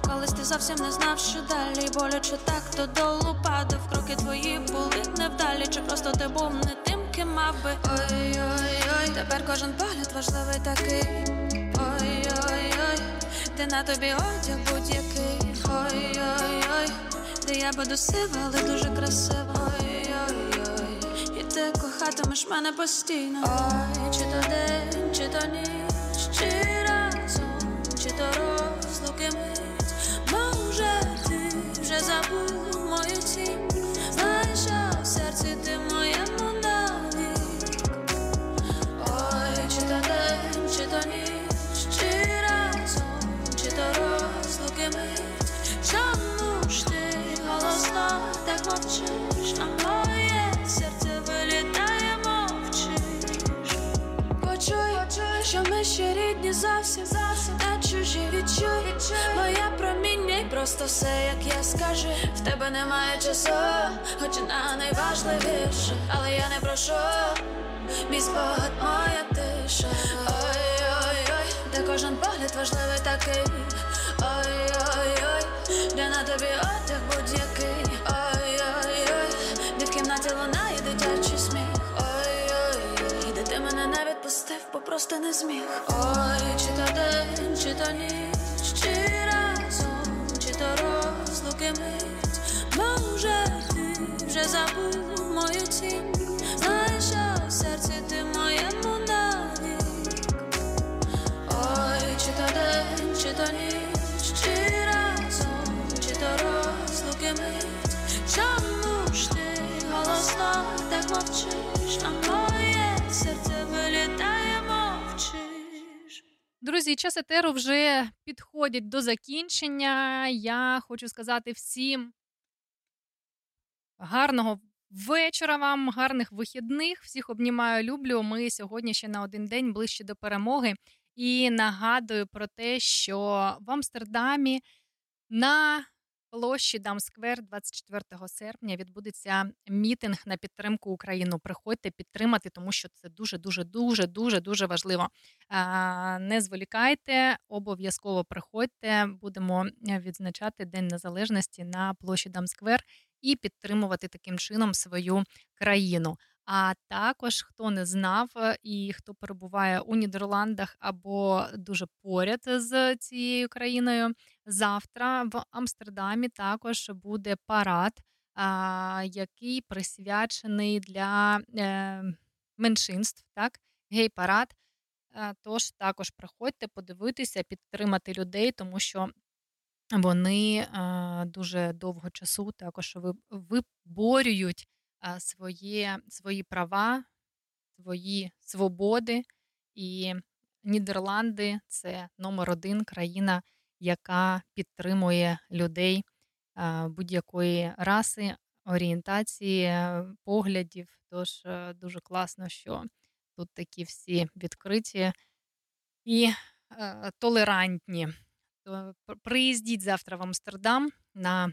Колись ти зовсім не знав, що далі боляче так додолу падав. Кроки твої були невдалі, чи просто ти був не тим, ким мав би. Ой-ой-ой, тепер кожен погляд важливий такий. Ой-ой-ой, ти на тобі одяг будь-який. Ой-ой-ой, де я буду сива, але дуже красива. Ой-ой-ой, і ти кохатимеш мене постійно. Ой, чи то день, чи то ніч, чи разом, чи то розлуки мить. Може, ти вже забув мою тінь. Знаєш, що в серці ти моєму навік. Ой, чи то день, чи то ніч, чи разом, чи то розлуки мить. Чому ж ти голосно так мовчиш, Ще рідні зовсім, зовсім не чужі відчуй, моє проміння, і просто все, як я скажу. В тебе немає часу, хоч на найважливіше, але я не прошу. Мій спогад, моя тиша. Ой-ой-ой, де кожен погляд важливий такий. Ой-ой-ой, де на тобі одяг будь-який. Бо просто не зміг. Ой, чи то день, чи то ніч, чи разом, чи то розлуки мить. Може, ти вже забув мою тінь. Знаєш, що в серці ти моєму навік. Ой, чи то день, чи то ніч, чи разом, чи то розлуки мить. Чому ж ти голосно так мовчиш, а моє серце вилітає. Друзі, час етеру вже підходить до закінчення. Я хочу сказати всім гарного вечора вам, гарних вихідних. Всіх обнімаю, люблю. Ми сьогодні ще на один день ближче до перемоги. І нагадую про те, що в Амстердамі на площі Дамсквер 24 серпня відбудеться мітинг на підтримку Україну. Приходьте підтримати, тому що це дуже, дуже, дуже, дуже, дуже важливо. Не зволікайте, обов'язково приходьте. Будемо е, відзначати День Незалежності на площі Дамсквер і підтримувати таким чином свою країну. А також хто не знав е, і хто перебуває у Нідерландах або дуже поряд з цією країною, завтра в Амстердамі також буде парад, який присвячений для е, меншинств, так, гей-парад. Е, Тож також приходьте подивитися, підтримати людей, тому що вони е, дуже довго часу також ви- виборюють своє, свої права, свої свободи. І Нідерланди це номер один країна, яка підтримує людей будь-якої раси, орієнтації, е, поглядів. Тож е, дуже класно, що тут такі всі відкриті і е, толерантні. Приїздіть завтра в Амстердам на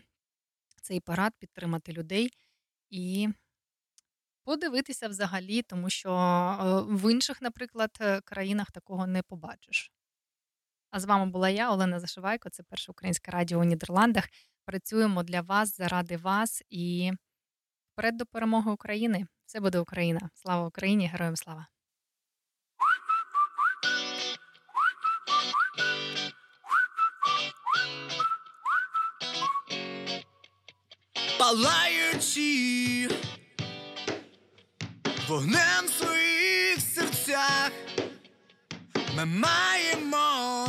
цей парад, підтримати людей і подивитися взагалі, тому що в інших, наприклад, країнах такого не побачиш. А з вами була я, Олена Зашивайко. Це перше українське радіо у Нідерландах. Працюємо для вас заради вас і вперед до перемоги України. Все буде Україна. Слава Україні! Героям слава! палаючи вогнем в своїх серцях, ми маємо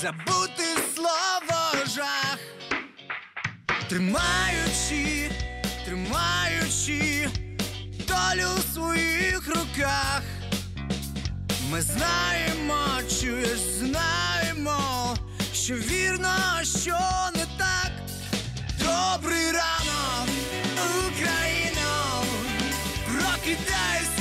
забути слово жах, тримаючи, тримаючи долю в своїх руках. Ми знаємо, чуєш, знаємо, що вірно, що не так. Добрий ранок, Україно, прокидайся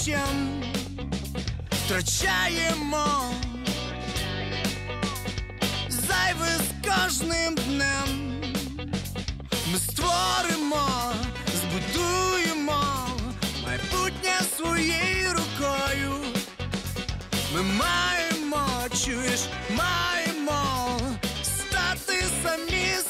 Прощем втрачаємо зайве з кожним днем. Ми створимо, збудуємо майбутнє своєю рукою. Ми маємо, чуєш, маємо стати самі.